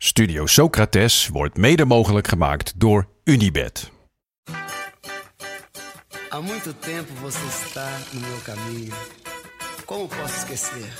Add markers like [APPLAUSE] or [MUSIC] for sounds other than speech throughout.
Studio Socrates wordt mede mogelijk gemaakt door Unibed. Há muito tempo você está no meu caminho. Como posso esquecer?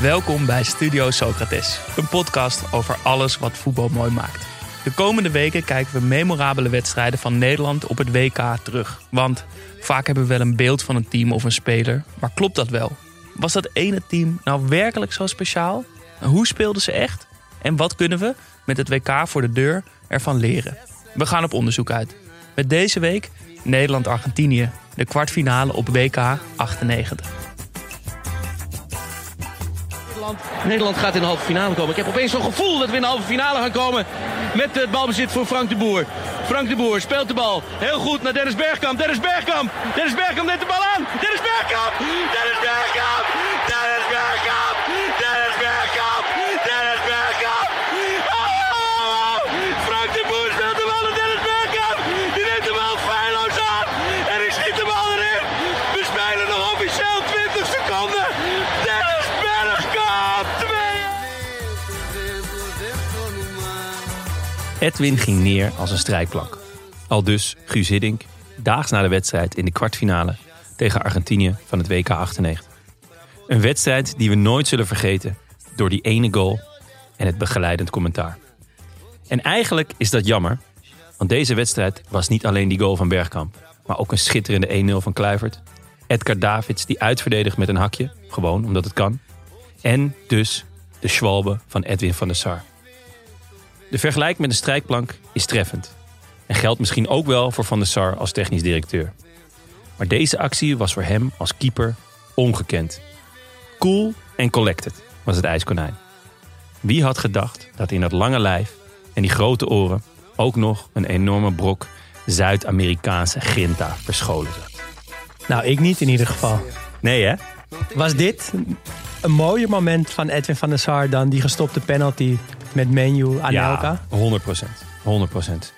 Welkom bij Studio Socrates, een podcast over alles wat voetbal mooi maakt. De komende weken kijken we memorabele wedstrijden van Nederland op het WK terug. Want vaak hebben we wel een beeld van een team of een speler, maar klopt dat wel? Was dat ene team nou werkelijk zo speciaal? Hoe speelden ze echt? En wat kunnen we met het WK voor de deur ervan leren? We gaan op onderzoek uit. Met deze week Nederland-Argentinië, de kwartfinale op WK 98. Nederland. Gaat in de halve finale komen. Ik heb opeens zo'n gevoel dat we in de halve finale gaan komen. Met het balbezit voor Frank de Boer. Frank de Boer speelt de bal. Heel goed naar Dennis Bergkamp. Dennis Bergkamp. Dennis Bergkamp neemt de bal aan. Dennis Bergkamp. Dennis Bergkamp. Edwin ging neer als een strijkplank. Al dus Guus Hiddink, daags na de wedstrijd in de kwartfinale tegen Argentinië van het WK 98. Een wedstrijd die we nooit zullen vergeten door die ene goal en het begeleidend commentaar. En eigenlijk is dat jammer, want deze wedstrijd was niet alleen die goal van Bergkamp, maar ook een schitterende 1-0 van Kluivert. Edgar Davids die uitverdedigt met een hakje, gewoon omdat het kan. En dus de schwalbe van Edwin van der Sar. De vergelijking met een strijkplank is treffend. En geldt misschien ook wel voor Van der Sar als technisch directeur. Maar deze actie was voor hem als keeper ongekend. Cool en collected was het ijskonijn. Wie had gedacht dat in dat lange lijf en die grote oren ook nog een enorme brok Zuid-Amerikaanse grinta verscholen zat? Nou, ik niet in ieder geval. Nee hè? Was dit een mooier moment van Edwin van der Sar dan die gestopte penalty met Menu Anelka? Ja, 100 procent. 100 procent.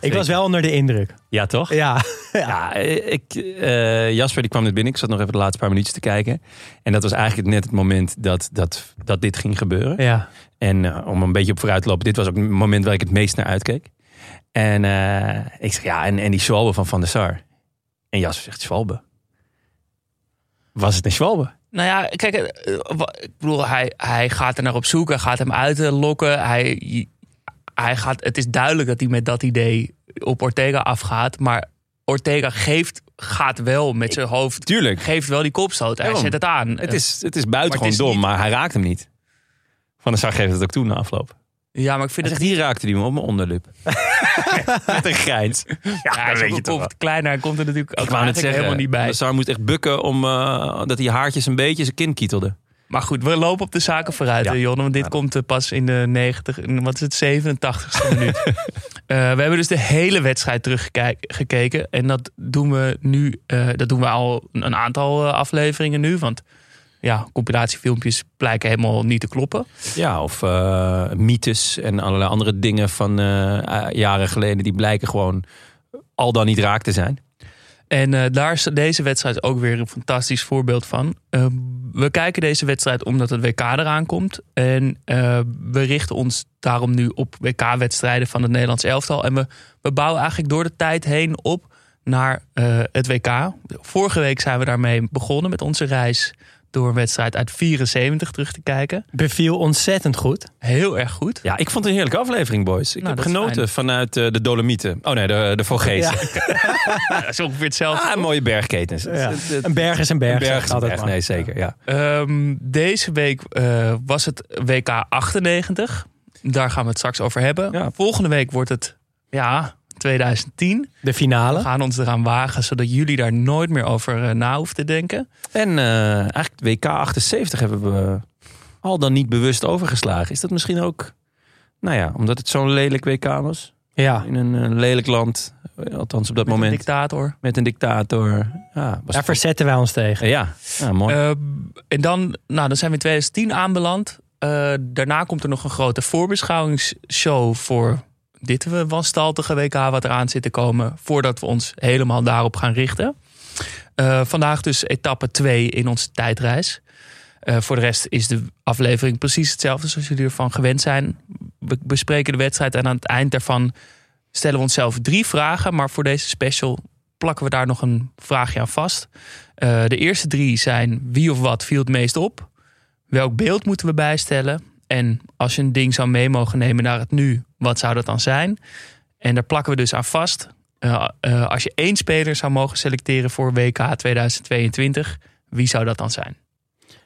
ik was wel onder de indruk. Ja, toch? Ja, [LAUGHS] Ja, ik, eh, Jasper die kwam net binnen. Ik zat nog even de laatste paar minuutjes te kijken. En dat was eigenlijk net het moment dat, dat, dat dit ging gebeuren. ja. En eh, om een beetje op vooruit te lopen, dit was ook het moment waar ik het meest naar uitkeek. En eh, ik zeg ja, en, en die Schwalbe van Van der Sar. En Jasper zegt Schwalbe. Was het een Schwalbe? Nou ja, kijk, eh, ik bedoel, hij, hij gaat er naar op zoek. Hij gaat hem uitlokken. Hij, hij gaat, het is duidelijk dat hij met dat idee op Ortega afgaat. Maar Ortega geeft, gaat wel met zijn hoofd. Tuurlijk. Geeft wel die kopstoot. Hij zet het aan. Het is, het is Maar buitengewoon dom, niet- maar hij raakt hem niet. Van der Sar geeft het ook toe na afloop. Ja, maar ik vind Hij het zegt, hier raakte hij me op mijn onderlip. [LAUGHS] Met een grijns. Ja, Ja, ook een kop kleiner. Komt er natuurlijk ook Ik wou net zeggen, helemaal niet bij. Sar moest echt bukken om uh, dat die haartjes een beetje zijn kin kietelde. Maar goed, we lopen op de zaken vooruit, Ja. Want dit Ja. komt eh, pas in de 90, in- wat is het, 87ste minuut. [LAUGHS] Eh, we hebben dus de hele wedstrijd teruggekeken. En dat doen we nu, eh, dat doen we al een aantal afleveringen nu. Want ja, compilatiefilmpjes blijken helemaal niet te kloppen. Ja, of eh, mythes en allerlei andere dingen van eh, eh, jaren geleden... die blijken gewoon al dan niet raak te zijn. En daar is deze wedstrijd ook weer een fantastisch voorbeeld van. We kijken deze wedstrijd omdat het WK eraan komt. En we richten ons daarom nu op WK-wedstrijden van het Nederlands elftal. En we, we bouwen eigenlijk door de tijd heen op naar het WK. Vorige week zijn we daarmee begonnen met onze reis door een wedstrijd uit 74 terug te kijken. Beviel ontzettend goed. Heel erg goed. Ja, ik vond het een heerlijke aflevering, boys. Ik Nou, heb genoten fijn. vanuit eh, de Dolomieten. Oh nee, de, de Vogezen. Ja, [LAUGHS] dat is ongeveer hetzelfde. Ah, mooie bergketens. Ja. Een berg is een berg. Een berg is een altijd berg. maar. Nee, zeker. Ja. Ehm, deze week eh, was het WK 98. Daar gaan we het straks over hebben. Ja. Volgende week wordt het ja, 2010. De We finale. gaan ons eraan wagen, zodat jullie daar nooit meer over eh, na hoeven te denken. En eh, eigenlijk WK 78 hebben we al dan niet bewust overgeslagen. Is dat misschien ook, nou ja, omdat het zo'n lelijk WK was? Ja. In een eh, lelijk land, althans op dat Met een moment. dictator. met een dictator. Ja, was Daar verzetten wij ons tegen. Ja. ja, mooi. Eh, en dan, nou, dan zijn we in 2010 aanbeland. Eh, daarna komt er nog een grote voorbeschouwingsshow voor dit wanstaltige WK wat eraan zit te komen. Voordat we ons helemaal daarop gaan richten. Eh, vandaag dus etappe 2 in onze tijdreis. Eh, voor de rest is de aflevering precies hetzelfde zoals jullie ervan gewend zijn. We bespreken de wedstrijd en aan het eind daarvan stellen we onszelf drie vragen. Maar voor deze special plakken we daar nog een vraagje aan vast. Eh, de eerste drie zijn wie of wat viel het meest op? Welk beeld moeten we bijstellen? En als je een ding zou mee mogen nemen naar het nu, wat zou dat dan zijn? En daar plakken we dus aan vast. Eh, eh, als je één speler zou mogen selecteren voor WK 2022, wie zou dat dan zijn?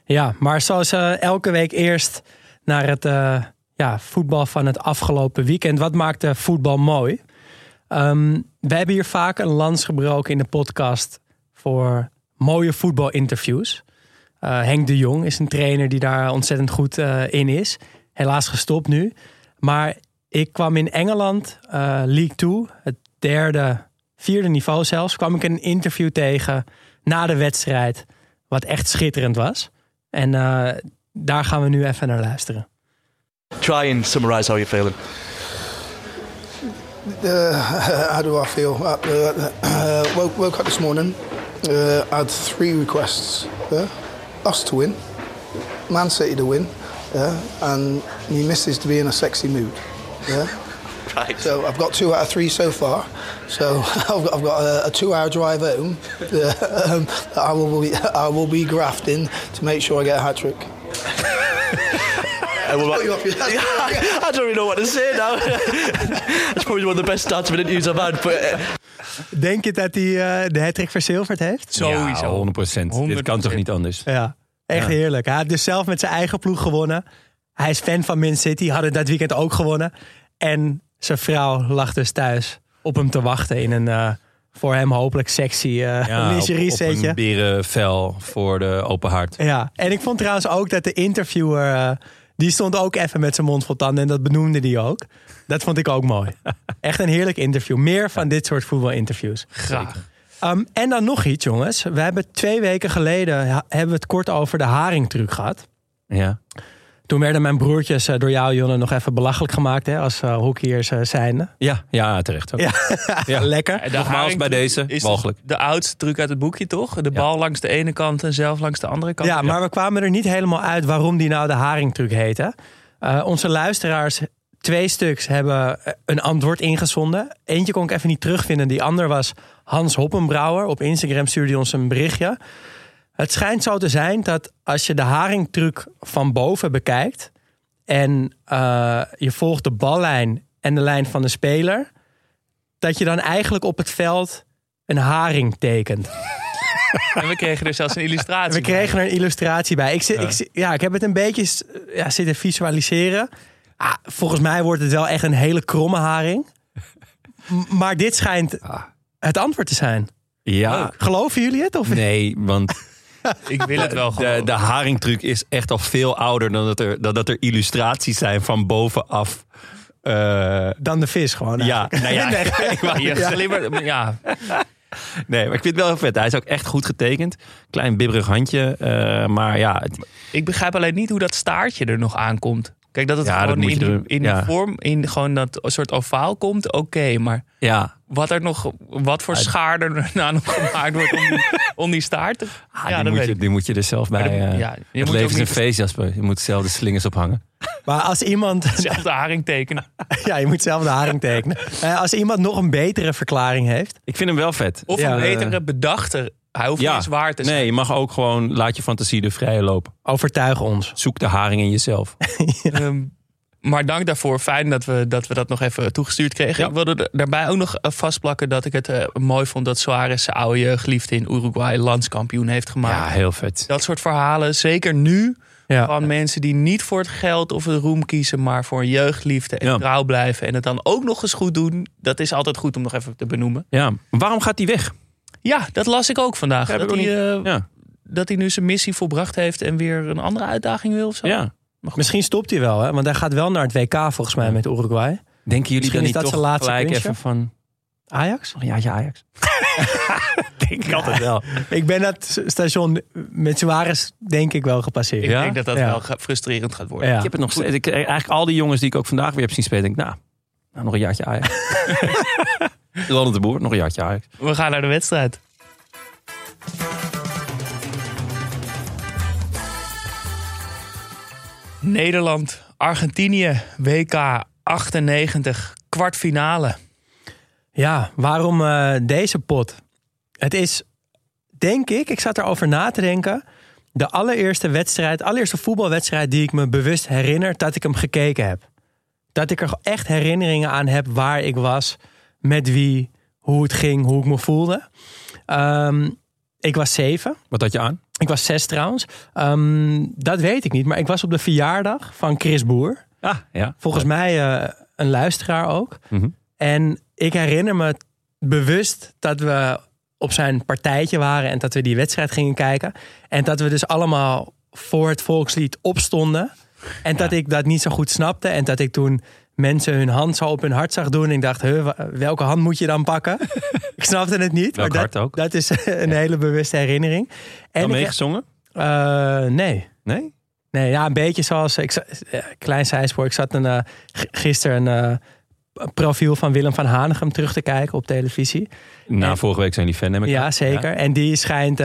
Ja, maar zoals eh, elke week eerst naar het ja, voetbal van het afgelopen weekend. Wat maakte voetbal mooi? Ehm, we hebben hier vaak een lans gebroken in de podcast voor mooie voetbalinterviews. Henk de Jong is een trainer die daar ontzettend goed in is. Helaas gestopt nu. Maar ik kwam in Engeland, eh, League 2, het derde, vierde niveau zelfs, kwam ik een interview tegen na de wedstrijd, wat echt schitterend was. En eh, daar gaan we nu even naar luisteren. Try and summarise how you're feeling. Uh, how do I feel? Uh, uh, woke, woke up this morning, uh, had three requests. Yeah? Us to win, Man City to win, yeah? and my missus to be in a sexy mood. Yeah? [LAUGHS] Right. So I've got two out of three so far. So [LAUGHS] I've got, I've got a, a two-hour drive home. [LAUGHS] Um, that I will be I will be grafting to make sure I get a hat trick. I don't really know what to say now. That's probably one of the best starts of interviews I've had. But uh, Denk je dat hij eh, de hattrick verzilverd heeft? Sowieso. Ja, 100 procent. Dit kan toch niet anders? Ja, echt Ja. heerlijk. Hij had dus zelf met zijn eigen ploeg gewonnen. Hij is fan van Man City, hadden dat weekend ook gewonnen. En zijn vrouw lag dus thuis op hem te wachten in een eh, voor hem hopelijk sexy eh Ja, [LAUGHS] op, lingerie op setje. een berenvel voor de open hart. Ja, en ik vond trouwens ook dat de interviewer, eh, die stond ook even met zijn mond vol tanden en dat benoemde die ook. Dat vond ik ook mooi. [LAUGHS] Echt een heerlijk interview. Meer van dit soort voetbalinterviews. Graag. Um, en dan nog iets, jongens. We hebben twee weken geleden hebben we het kort over de haringtruc gehad. Ja. Toen werden mijn broertjes eh, door jou, Jonne, nog even belachelijk gemaakt hè, als uh, hockeyers eh, zijnde. Ja, ja, terecht ook. Ja, [LAUGHS] Ja. lekker. De Nogmaals bij deze, is walgelijk. De oudste truc uit het boekje, toch? De bal langs de ene kant en zelf langs de andere kant. Ja, maar we kwamen er niet helemaal uit waarom die nou de haringtruc heette. Eh, onze luisteraars, twee stuks, hebben eh, een antwoord ingezonden. Eentje kon ik even niet terugvinden. Die ander was Hans Hoppenbrouwer. Op Instagram stuurde hij ons een berichtje. Het schijnt zo te zijn dat als je de haringtruc van boven bekijkt... en eh, je volgt de ballijn en de lijn van de speler... dat je dan eigenlijk op het veld een haring tekent. [LAUGHS] En we kregen er zelfs een illustratie We kregen er een illustratie bij. Ik, zit, ik, zit- ja, ik heb het een beetje ja, zitten visualiseren. Ah, volgens mij wordt het wel echt een hele kromme haring. Maar dit schijnt het antwoord te zijn. Ja. Geloven jullie het? Of? Nee, want Ik wil het wel de, gewoon. de haringtruc is echt al veel ouder dan dat er, dan dat er illustraties zijn van bovenaf. Eh, Dan de vis gewoon. ja, nou ja, [LAUGHS] Nee. [LAUGHS] ik wou Je niet zeggen. glibbert- ja, nee, maar ik vind het wel heel vet. Hij is ook echt goed getekend. Klein bibberig handje. eh, maar ja, het- ik begrijp alleen niet hoe dat staartje er nog aankomt. Kijk, dat het Ja, gewoon in, die, in ja. de vorm, in gewoon dat soort ovaal komt, oké. maar ja, wat er nog, wat voor schaar er [LAUGHS] nou nog gemaakt wordt om die, om die staart te... Ah, ja, die, dat moet je, ik. die moet je er zelf bij. Eh, ja, je het moet leven is een feest, Jasper. Je moet zelf de slingers ophangen. Maar als iemand... [LAUGHS] Zelf de haring tekenen. [LAUGHS] ja, je moet zelf de haring tekenen. Eh, als iemand nog een betere verklaring heeft... Ik vind hem wel vet. Of Ja. een betere bedachte. Hij hoeft Ja, niet zwaar te zijn. nee, je mag ook gewoon, laat je fantasie de vrije loop. Overtuig ons. Zoek de haring in jezelf. [LAUGHS] Ehm, maar dank daarvoor. Fijn dat we dat, we dat nog even toegestuurd kregen. Ja. Ik wilde er daarbij ook nog eh, vastplakken dat ik het eh, mooi vond dat Suarez zijn oude geliefde in Uruguay landskampioen heeft gemaakt. Ja, heel vet. Dat soort verhalen, zeker nu, Ja. Van mensen die niet voor het geld of het roem kiezen, maar voor een jeugdliefde en Ja. trouw blijven. En het dan ook nog eens goed doen. Dat is altijd goed om nog even te benoemen. Ja, waarom gaat hij weg? Ja, dat las ik ook vandaag. Dat, hij, eh, Ja, dat hij nu zijn missie volbracht heeft en weer een andere uitdaging wil of zo. ja. Misschien stopt hij wel, hè? want hij gaat wel naar het WK volgens mij met Uruguay. Denken jullie Misschien dan is niet dat toch zijn laatste gelijk even van... Ajax? Oh, ja, ja, Ajax. [LAUGHS] Denk ik altijd wel. Ik ben dat station met Suarez denk ik wel gepasseerd. Ik denk dat dat Ja. wel frustrerend gaat worden. Ja. Ik heb het nog steeds. Ik, eigenlijk al die jongens die ik ook vandaag weer heb zien spelen, denk ik, nou, nou nog een jaartje Ajax. [LAUGHS] Ronald de Boer, nog een jaartje Ajax. We gaan naar de wedstrijd. Nederland, Argentinië, WK 98, kwartfinale. Ja, waarom eh, deze pot? Het is, denk ik, ik zat erover na te denken. De allereerste wedstrijd, allereerste voetbalwedstrijd die ik me bewust herinner dat ik hem gekeken heb. Dat ik er echt herinneringen aan heb waar ik was, met wie, hoe het ging, hoe ik me voelde. Ehm, ik was zeven. Wat had je aan? Ik was zes trouwens. Ehm, dat weet ik niet, maar ik was op de verjaardag van Chris Boer. Ah, ja. Volgens mij eh, een luisteraar ook. Mhm. En ik herinner me bewust dat we op zijn partijtje waren en dat we die wedstrijd gingen kijken. En dat we dus allemaal voor het volkslied opstonden. En dat ik dat niet zo goed snapte. En dat ik toen mensen hun hand zo op hun hart zag doen. En ik dacht, "Huh, wa- welke hand moet je dan pakken? [LAUGHS] ik snapte het niet. Welk maar dat, ook? dat is [LAUGHS] een hele bewuste herinnering. En ik, meegezongen? eh, nee. Nee? Nee, ja, een beetje zoals. Ik, eh, klein zijspoor. Ik zat een, eh, gisteren een profiel van Willem van Hanegem terug te kijken op televisie. Na En- vorige week zijn die fan, heb ik Ja, zeker. En die schijnt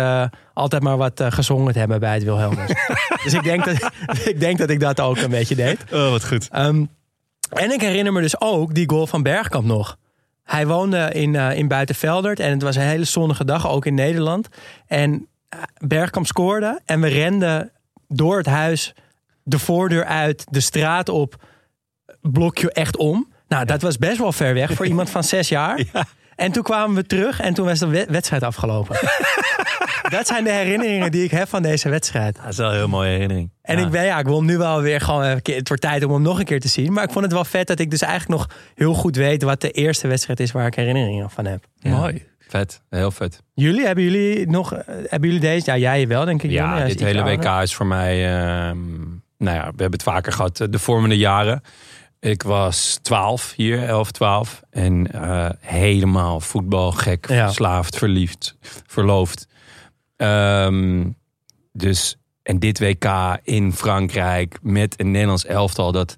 altijd maar wat gezongen te hebben bij het Wilhelmus. [LAUGHS] dus ik denk, dat, ik denk dat ik dat ook een beetje deed. Oh, wat goed. Ehm, en ik herinner me dus ook die goal van Bergkamp nog. Hij woonde in, eh, in Buitenveldert en het was een hele zonnige dag, ook in Nederland. En eh, Bergkamp scoorde en we renden door het huis, de voordeur uit, de straat op, blokje echt om. Nou, dat was best wel ver weg voor [LAUGHS] iemand van zes jaar. En toen kwamen we terug en toen was de we- wedstrijd afgelopen. [LAUGHS] dat zijn de herinneringen die ik heb van deze wedstrijd. Dat is wel een heel mooie herinnering. En Ja. ik ben, ja, ik wil hem nu wel weer gewoon even, een keer- het wordt tijd om hem nog een keer te zien. Maar ik vond het wel vet dat ik dus eigenlijk nog heel goed weet wat de eerste wedstrijd is waar ik herinneringen van heb. Ja. Mooi. Vet, heel vet. Jullie, hebben jullie nog, eh, hebben jullie deze? Ja, jij wel denk ik. Ja, dit hele ouder. WK is voor mij... ehm, nou ja, we hebben het vaker gehad. eh, De vormende jaren. Ik was 12 hier, 11, 12. En eh, helemaal voetbalgek, Ja. verslaafd, verliefd, verloofd. Ehm, dus, en dit WK in Frankrijk met een Nederlands elftal dat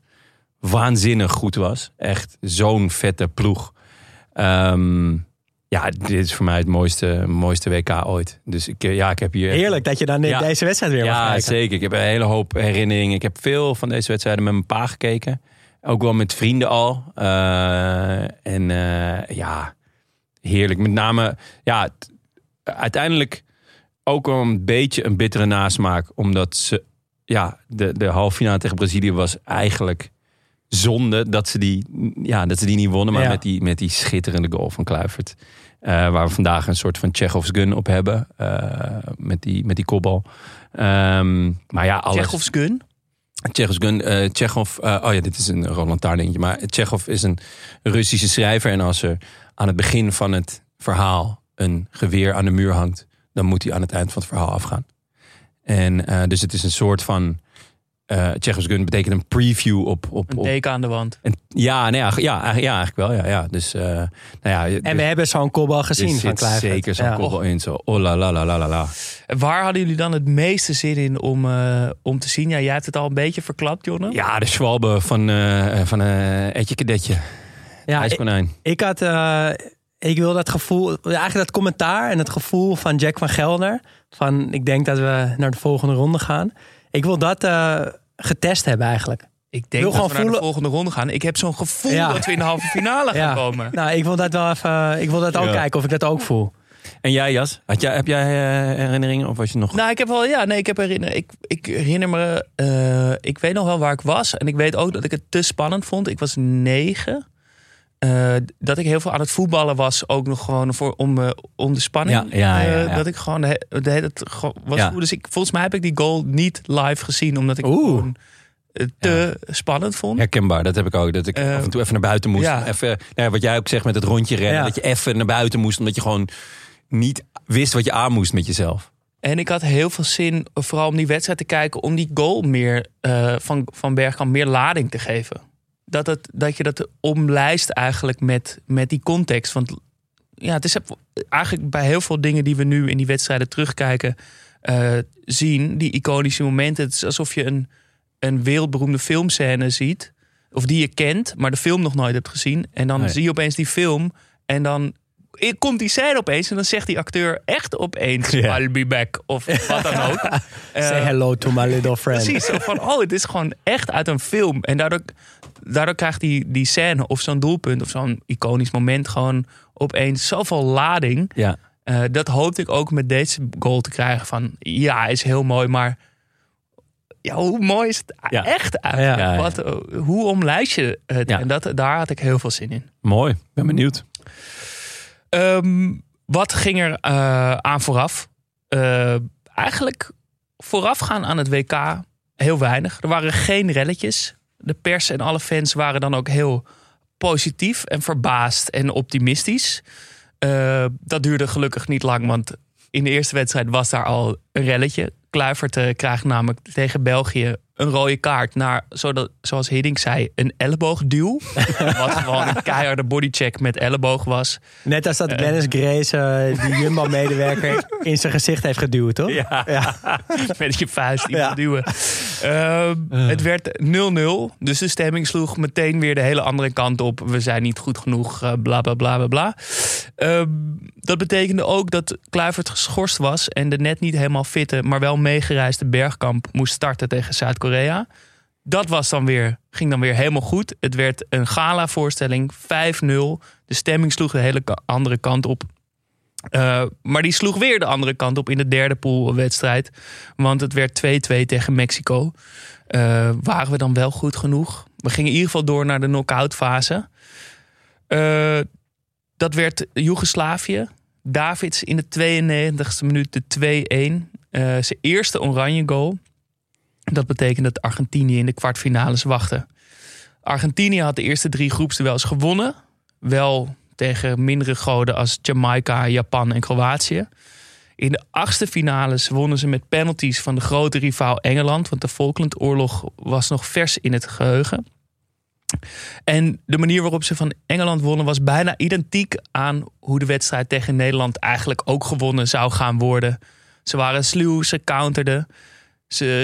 waanzinnig goed was. Echt zo'n vette ploeg. Ehm, ja, dit is voor mij het mooiste, mooiste WK ooit. Dus ik, eh, ja, ik heb hier... Heerlijk dat je dan Ja. deze wedstrijd weer mag Ja, kijken. zeker. Ik heb een hele hoop herinneringen. Ik heb veel van deze wedstrijden met mijn pa gekeken. Ook wel met vrienden al. Eh, en eh, ja, heerlijk. Met name, ja, uiteindelijk ook wel een beetje een bittere nasmaak. Omdat ze, ja, de, de halve finale tegen Brazilië was eigenlijk zonde dat ze die, ja, dat ze die niet wonnen. Maar Ja. met, die, met die schitterende goal van Kluivert. Eh, waar we vandaag een soort van Chekhov's gun op hebben. eh, met, die, met die kopbal. Ehm, maar ja, alles. Tsjechovs gun. Tsjechos gun, eh Tsjechov, eh, oh ja, dit is een Roland Taar dingetje. Maar Tsjechov is een Russische schrijver. En als er aan het begin van het verhaal een geweer aan de muur hangt, dan moet hij aan het eind van het verhaal afgaan. En eh, dus het is een soort van. eh Tsjechos gun betekent een preview op. op, Een op teken aan de wand. en, ja, nee, ja, ja, eigenlijk- ja, eigenlijk wel. Ja, ja. Dus, eh, nou ja, En we hebben zo'n kopbal er gezien van Kluivert. zeker zo'n Ja. koppel in. Zo, oh la la la la la. Waar hadden jullie dan het meeste zin in om, om te zien? Ja, jij hebt het al een beetje verklapt, Jonne. Ja, de Schwalbe van, van Etje Kadetje. Ja, ik, IJskonijn. ik had, ik wil dat gevoel, eigenlijk dat commentaar en het gevoel van Jack van Gelder. Van ik denk dat we naar de volgende ronde gaan. Ik wil dat eh, getest hebben eigenlijk. Ik Wil denk dat we gewoon naar de volgende ronde gaan. Ik heb zo'n gevoel Ja. dat we in de halve finale [LAUGHS] gaan komen. Nou, ik wil dat wel even. Ik wil dat ook Ja. kijken of ik dat ook voel. En jij, Jas? Had jij, heb jij eh, herinneringen? Of was je nog... Nou, ik heb wel, ja, nee, ik heb herinner, ik, ik herinner me, eh, ik weet nog wel waar ik was. En ik weet ook dat ik het te spannend vond. Ik was negen. Eh, dat ik heel veel aan het voetballen was. Ook nog gewoon voor, om, eh, om de spanning. Ja, ja, ja, eh, dat ik gewoon de, de hele tijd gewoon was. Goed. Dus ik, volgens mij heb ik die goal niet live gezien. Omdat ik gewoon te spannend vond. Herkenbaar, dat heb ik ook. Dat ik af en toe even naar buiten moest. ja. Even, nou ja, wat jij ook zegt met het rondje rennen. Dat je even naar buiten moest. Omdat je gewoon niet wist wat je aan moest met jezelf. En ik had heel veel zin, vooral om die wedstrijd te kijken, om die goal meer van, van Bergkamp meer lading te geven. Dat, het, dat je dat omlijst eigenlijk met, met die context. Want ja, het is eigenlijk bij heel veel dingen die we nu in die wedstrijden terugkijken, eh, zien, die iconische momenten. Het is alsof je een, een wereldberoemde filmscène ziet, of die je kent, maar de film nog nooit hebt gezien. En dan Nee. zie je opeens die film en dan komt die scène opeens en dan zegt die acteur echt opeens. I'll be back of wat dan ook. [LAUGHS] Say Eh, hello to my little friend. Precies, van oh, het is gewoon echt uit een film. En daardoor, daardoor krijgt die, die scène of zo'n doelpunt of zo'n iconisch moment gewoon opeens zoveel lading. Ja. Eh, dat hoopte ik ook met deze goal te krijgen van ja, is heel mooi, maar ja, hoe mooi is het Ja. echt uit? Ja. Ja, ja. Wat, eh, hoe omlijst je het? En dat, daar had ik heel veel zin in. Mooi, ben benieuwd. Ehm, wat ging er eh, aan vooraf? Eh, eigenlijk voorafgaan aan het WK heel weinig. Er waren geen relletjes. De pers en alle fans waren dan ook heel positief en verbaasd en optimistisch. Eh, dat duurde gelukkig niet lang, want in de eerste wedstrijd was daar al een relletje. Kluivert eh, krijgt namelijk tegen België een rode kaart naar, zodat, zoals Hiddink zei, een elleboogduw. [LAUGHS] wat gewoon een keiharde bodycheck met elleboog was. Net als dat Dennis Grace, eh, die Jumbo-medewerker, in zijn gezicht heeft geduwd, toch? Ja. [LAUGHS] met je vuist iemand Ja. duwen. Ehm, Het werd 0-0. Dus de stemming sloeg meteen weer de hele andere kant op. We zijn niet goed genoeg, eh, bla bla bla bla bla. Ehm, dat betekende ook dat Kluivert geschorst was... en de net niet helemaal fitte, maar wel meegereisde Bergkamp... moest starten tegen Zuid-Korea. Dat was dan weer, ging dan weer helemaal goed. Het werd een gala-voorstelling, 5-0. De stemming sloeg de hele andere kant op. Uh, maar die sloeg weer de andere kant op in de derde poolwedstrijd. Want het werd 2-2 tegen Mexico. Uh, waren we dan wel goed genoeg? We gingen in ieder geval door naar de knock-out fase. Uh, dat werd Joegoslavië. Davids in de 92e minuut de 2-1. Uh, zijn eerste oranje goal. Dat betekent dat Argentinië in de kwartfinales wachtte. Argentinië had de eerste drie groepsduels gewonnen. Wel tegen mindere goden als Jamaica, Japan en Kroatië. In de achtste finales wonnen ze met penalties van de grote rivaal Engeland, want de Falklandoorlog was nog vers in het geheugen. En de manier waarop ze van Engeland wonnen was bijna identiek aan hoe de wedstrijd tegen Nederland eigenlijk ook gewonnen zou gaan worden. Ze waren sluw, ze counterden.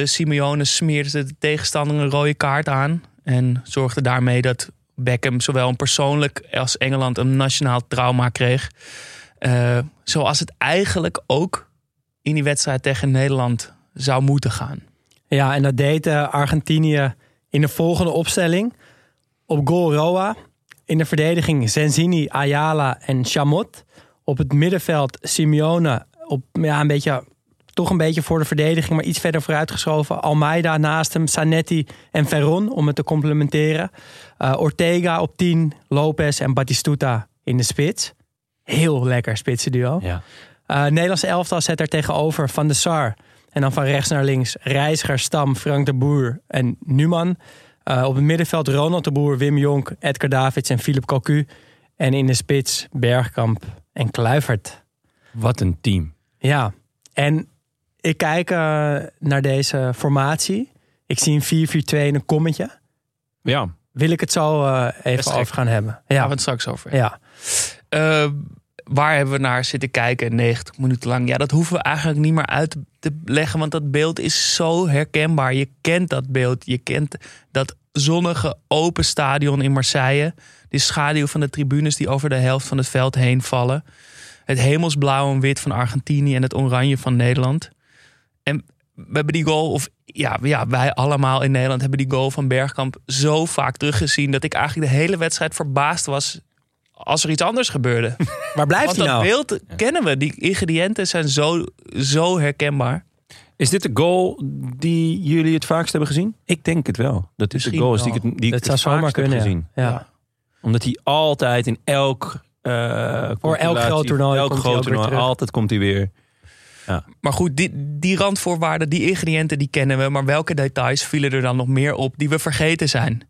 Simeone smeerde de tegenstander een rode kaart aan en zorgde daarmee dat Beckham zowel een persoonlijk als Engeland een nationaal trauma kreeg. Uh, zoals het eigenlijk ook in die wedstrijd tegen Nederland zou moeten gaan. Ja, en dat deed uh, Argentinië in de volgende opstelling. Op goal Roa. In de verdediging Zenzini, Ayala en Chamot. Op het middenveld Simeone. Op, ja, een beetje, toch een beetje voor de verdediging, maar iets verder vooruitgeschoven. Almeida naast hem, Sanetti en Ferron om het te complementeren. Uh, Ortega op 10, Lopez en Batistuta in de spits. Heel lekker spitsenduo. Ja. Uh, Nederlandse elftal zet er tegenover Van de Sar. En dan van rechts naar links Reiziger, Stam, Frank de Boer en Numan. Uh, op het middenveld Ronald de Boer, Wim Jonk, Edgar Davids en Philip Cocu. En in de spits Bergkamp en Kluivert. Wat een team. Ja, en ik kijk uh, naar deze formatie. Ik zie een 4-4-2 en een kommetje. Ja. Wil ik het zo uh, even over gaan hebben? Ja. Gaan we het straks over. Ja. Uh, waar hebben we naar zitten kijken 90 minuten lang? Ja, dat hoeven we eigenlijk niet meer uit te leggen, want dat beeld is zo herkenbaar. Je kent dat beeld. Je kent dat zonnige open stadion in Marseille. Die schaduw van de tribunes die over de helft van het veld heen vallen. Het hemelsblauw en wit van Argentinië en het oranje van Nederland. En we hebben die goal, of ja, ja, wij allemaal in Nederland hebben die goal van Bergkamp zo vaak teruggezien dat ik eigenlijk de hele wedstrijd verbaasd was als er iets anders gebeurde. [LAUGHS] Waar blijft Want hij dat nou? beeld kennen we. Die ingrediënten zijn zo, zo herkenbaar. Is dit de goal die jullie het vaakst hebben gezien? Ik denk het wel. Dat is de goal is die ik het, die ik Dat het zou zomaar vaakst heb kunnen. Ja. gezien. Ja. Omdat hij altijd in elk... eh, elk compilatie, groot toernooi elk groot toernooi, terug. altijd komt hij weer. Maar goed, die, die randvoorwaarden, die ingrediënten, die kennen we. Maar welke details vielen er dan nog meer op die we vergeten zijn?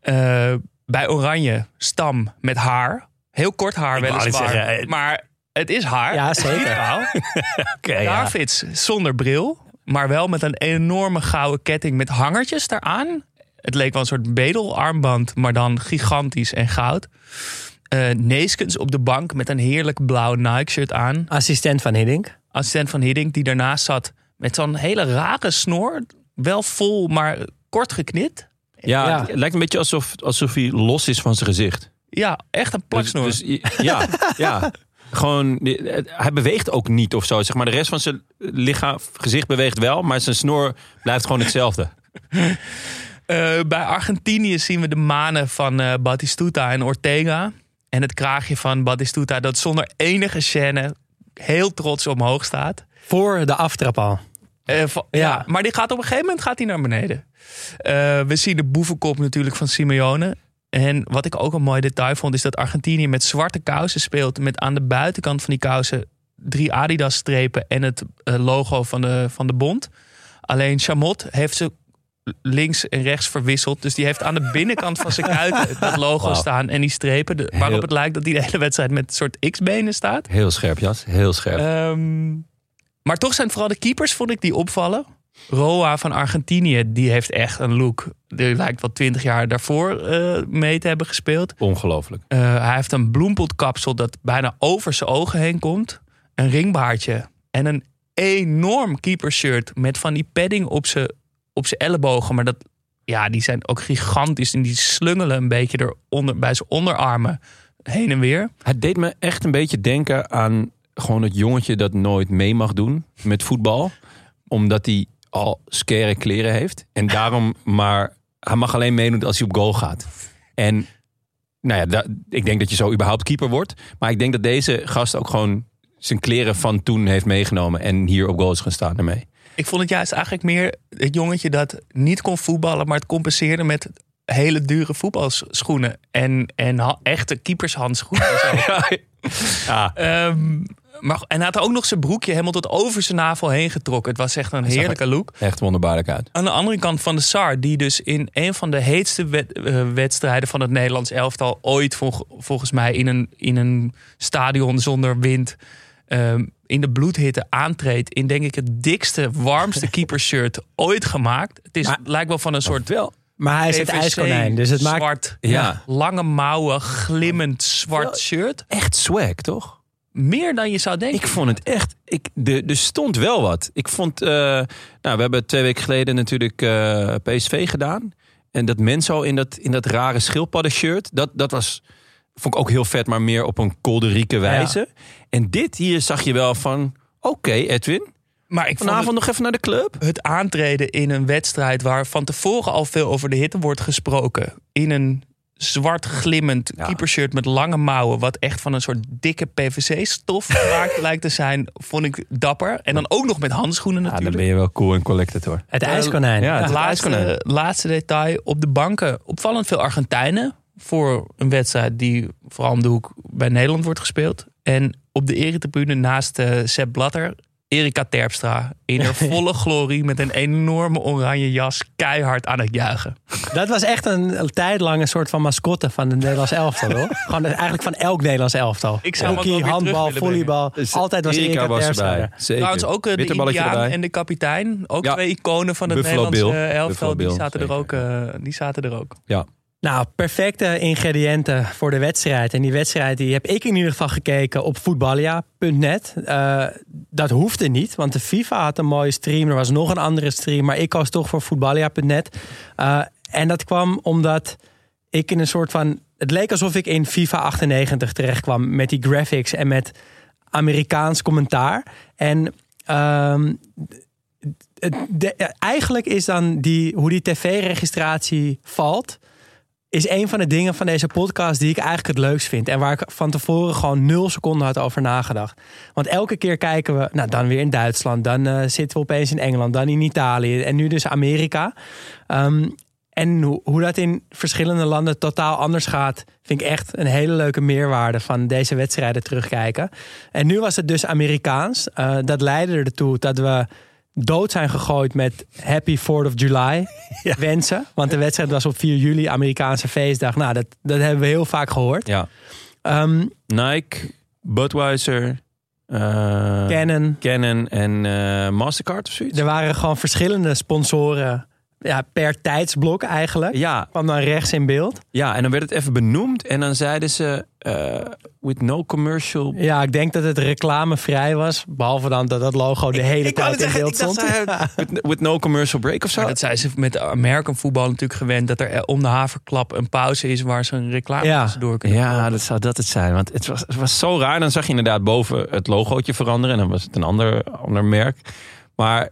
Eh, bij Oranje, stam met haar. Heel kort haar weliswaar. zeggen, eh, maar het is haar. Ja, zeker. [LAUGHS] ja. Davids zonder bril. Maar wel met een enorme gouden ketting met hangertjes daaraan. Het leek wel een soort bedelarmband, maar dan gigantisch en goud. Eh Neeskens op de bank met een heerlijk blauw Nike-shirt aan. Assistent van Hiddink. Assistent van Hiddink die daarnaast zat met zo'n hele rare snor. Wel vol, maar kort geknit. Ja, Ja. het lijkt een beetje alsof, alsof hij los is van zijn gezicht. Ja, echt een Dus, plaksnor. dus, ja, ja. Gewoon, hij beweegt ook niet of zo. Zeg maar, de rest van zijn lichaam, gezicht beweegt wel, maar zijn snor blijft gewoon hetzelfde. [LAUGHS] Eh, bij Argentinië zien we de manen van eh Batistuta en Ortega. En het kraagje van Batistuta dat zonder enige scène heel trots omhoog staat. Voor de aftrap al. Eh. Ja. maar die gaat op een gegeven moment gaat hij naar beneden. Eh, we zien de boevenkop natuurlijk van Simeone. En wat ik ook een mooi detail vond, is dat Argentinië met zwarte kousen speelt. Met aan de buitenkant van die kousen drie Adidas-strepen en het eh, logo van de, van de bond. Alleen Chamot heeft ze links en rechts verwisseld. Dus die heeft aan de binnenkant van zijn kuiten [LAUGHS] dat logo staan en die strepen. De, waarop Heel- het lijkt dat hij de hele wedstrijd met een soort X-benen staat. Heel scherp, Jas. Heel scherp. Ehm, maar toch zijn vooral de keepers, vond ik, die opvallen. Roa van Argentinië, die heeft echt een look. Die lijkt wel twintig jaar daarvoor eh, mee te hebben gespeeld. Ongelooflijk. Eh, hij heeft een bloempotkapsel dat bijna over zijn ogen heen komt. Een ringbaardje. En een enorm keepershirt met van die padding op zijn, op zijn ellebogen. Maar dat, ja, die zijn ook gigantisch. En die slungelen een beetje eronder, bij zijn onderarmen heen en weer. Het deed me echt een beetje denken aan gewoon het jongetje dat nooit mee mag doen met voetbal. Omdat hij al scare kleren heeft. En daarom maar, hij mag alleen meedoen als hij op goal gaat. En nou ja, ik denk dat je zo überhaupt keeper wordt. Maar ik denk dat deze gast ook gewoon zijn kleren van toen heeft meegenomen. En hier op goal is gaan staan ermee. Ik vond het juist eigenlijk meer het jongetje dat niet kon voetballen, maar het compenseerde met hele dure voetbalschoenen en, en echte keepershandschoenen. en zo. [LAUGHS] Ja, Ehm, maar, en hij had ook nog zijn broekje helemaal tot over zijn navel heen getrokken. Het was echt een heerlijke look. echt wonderbaarlijk uit. Aan de andere kant van de SAR, die dus in een van de heetste wed- eh, wedstrijden van het Nederlands elftal ooit volg- volgens mij in een, in een stadion zonder wind ehm, in de bloedhitte aantreedt in denk ik het dikste, warmste [LAUGHS] keepershirt ooit gemaakt. Het is, Maar- lijkt wel van een soort Wel. Maar hij is het ijskonijn. Dus het maakt... zwart, Ja. lange mouwen, glimmend zwart shirt. Echt swag, toch? Meer dan je zou denken. Ik vond het echt. Ik, de, er stond wel wat. Ik vond. eh, nou, we hebben twee weken geleden natuurlijk eh, PSV gedaan. En dat Menso in dat, in dat rare schildpadden-shirt. Dat, dat was. Vond ik ook heel vet, maar meer op een kolderieke wijze. En dit hier zag je wel van. Oké, Edwin. maar ik vond Vanavond het, nog even naar de club. het aantreden in een wedstrijd waar van tevoren al veel over de hitte wordt gesproken. In een zwart glimmend Ja. keepershirt met lange mouwen. Wat echt van een soort dikke PVC-stof [LAUGHS] gemaakt lijkt te zijn. Vond ik dapper. En dan ook nog met handschoenen Ja, dan ben je wel cool en collected hoor. Het ijskonijn. Ja, het laatste, ijskonijn. laatste detail. Op de banken opvallend veel Argentijnen. Voor een wedstrijd die vooral om de hoek bij Nederland wordt gespeeld. En op de eretribune naast eh Sepp Blatter... Erika Terpstra in haar [LAUGHS] volle glorie met een enorme oranje jas keihard aan het juichen. Dat was echt een, een tijd lang een soort van mascotte van het Nederlands elftal, hoor. [LAUGHS] Gewoon eigenlijk van elk Nederlands elftal. Ik zou Hockey, handbal, volleybal. Dus altijd was Erika Erika was Terpstra erbij. er. Zeker. Trouwens ook eh, de Bitterballetje Indiaan en de kapitein. Ook Ja. twee iconen van het Buffalo Bill. eh, elftal. Buffalo Die Bill, zaten, er ook, eh, die zaten er ook. Ja. Nou, perfecte ingrediënten voor de wedstrijd. En die wedstrijd die heb ik in ieder geval gekeken op voetballia.net. Eh, dat hoefde niet, want de FIFA had een mooie stream. Er was nog een andere stream, maar ik koos toch voor voetballia.net. Eh, en dat kwam omdat ik in een soort van... Het leek alsof ik in FIFA 98 terecht kwam met die graphics en met Amerikaans commentaar. En ehm, eigenlijk is dan die, hoe die tv-registratie valt, is een van de dingen van deze podcast die ik eigenlijk het leukst vind. En waar ik van tevoren gewoon nul seconden had over nagedacht. Want elke keer kijken we, nou dan weer in Duitsland, dan eh, zitten we opeens in Engeland, dan in Italië en nu dus Amerika. Ehm, En hoe, dat in verschillende landen totaal anders gaat, vind ik echt een hele leuke meerwaarde van deze wedstrijden terugkijken. En nu was het dus Amerikaans. Uh, dat leidde ertoe dat we dood zijn gegooid met Happy 4th of July [LAUGHS] wensen. Want de wedstrijd was op 4 juli, Amerikaanse feestdag. Nou, dat, dat hebben we heel vaak gehoord. Ja. Um, Nike, Budweiser, uh, Canon. Canon en uh, Mastercard of zoiets. Er waren gewoon verschillende sponsoren ja, per tijdsblok eigenlijk. Ja. Kwam dan rechts in beeld. Ja, en dan werd het even benoemd. En dan zeiden ze, uh, with no commercial... Ja, ik denk dat het reclamevrij was. Behalve dan dat dat logo de hele ik tijd in beeld stond. [LAUGHS] with, with, no commercial break of zo. Maar dat zijn ze met American voetbal natuurlijk gewend. Dat er om de haverklap een pauze is waar ze een reclame Ja. tussendoor kunnen Ja, dat zou dat het zijn. Want het was, het was zo raar. Dan zag je inderdaad boven het logootje veranderen. En dan was het een ander, ander merk. Maar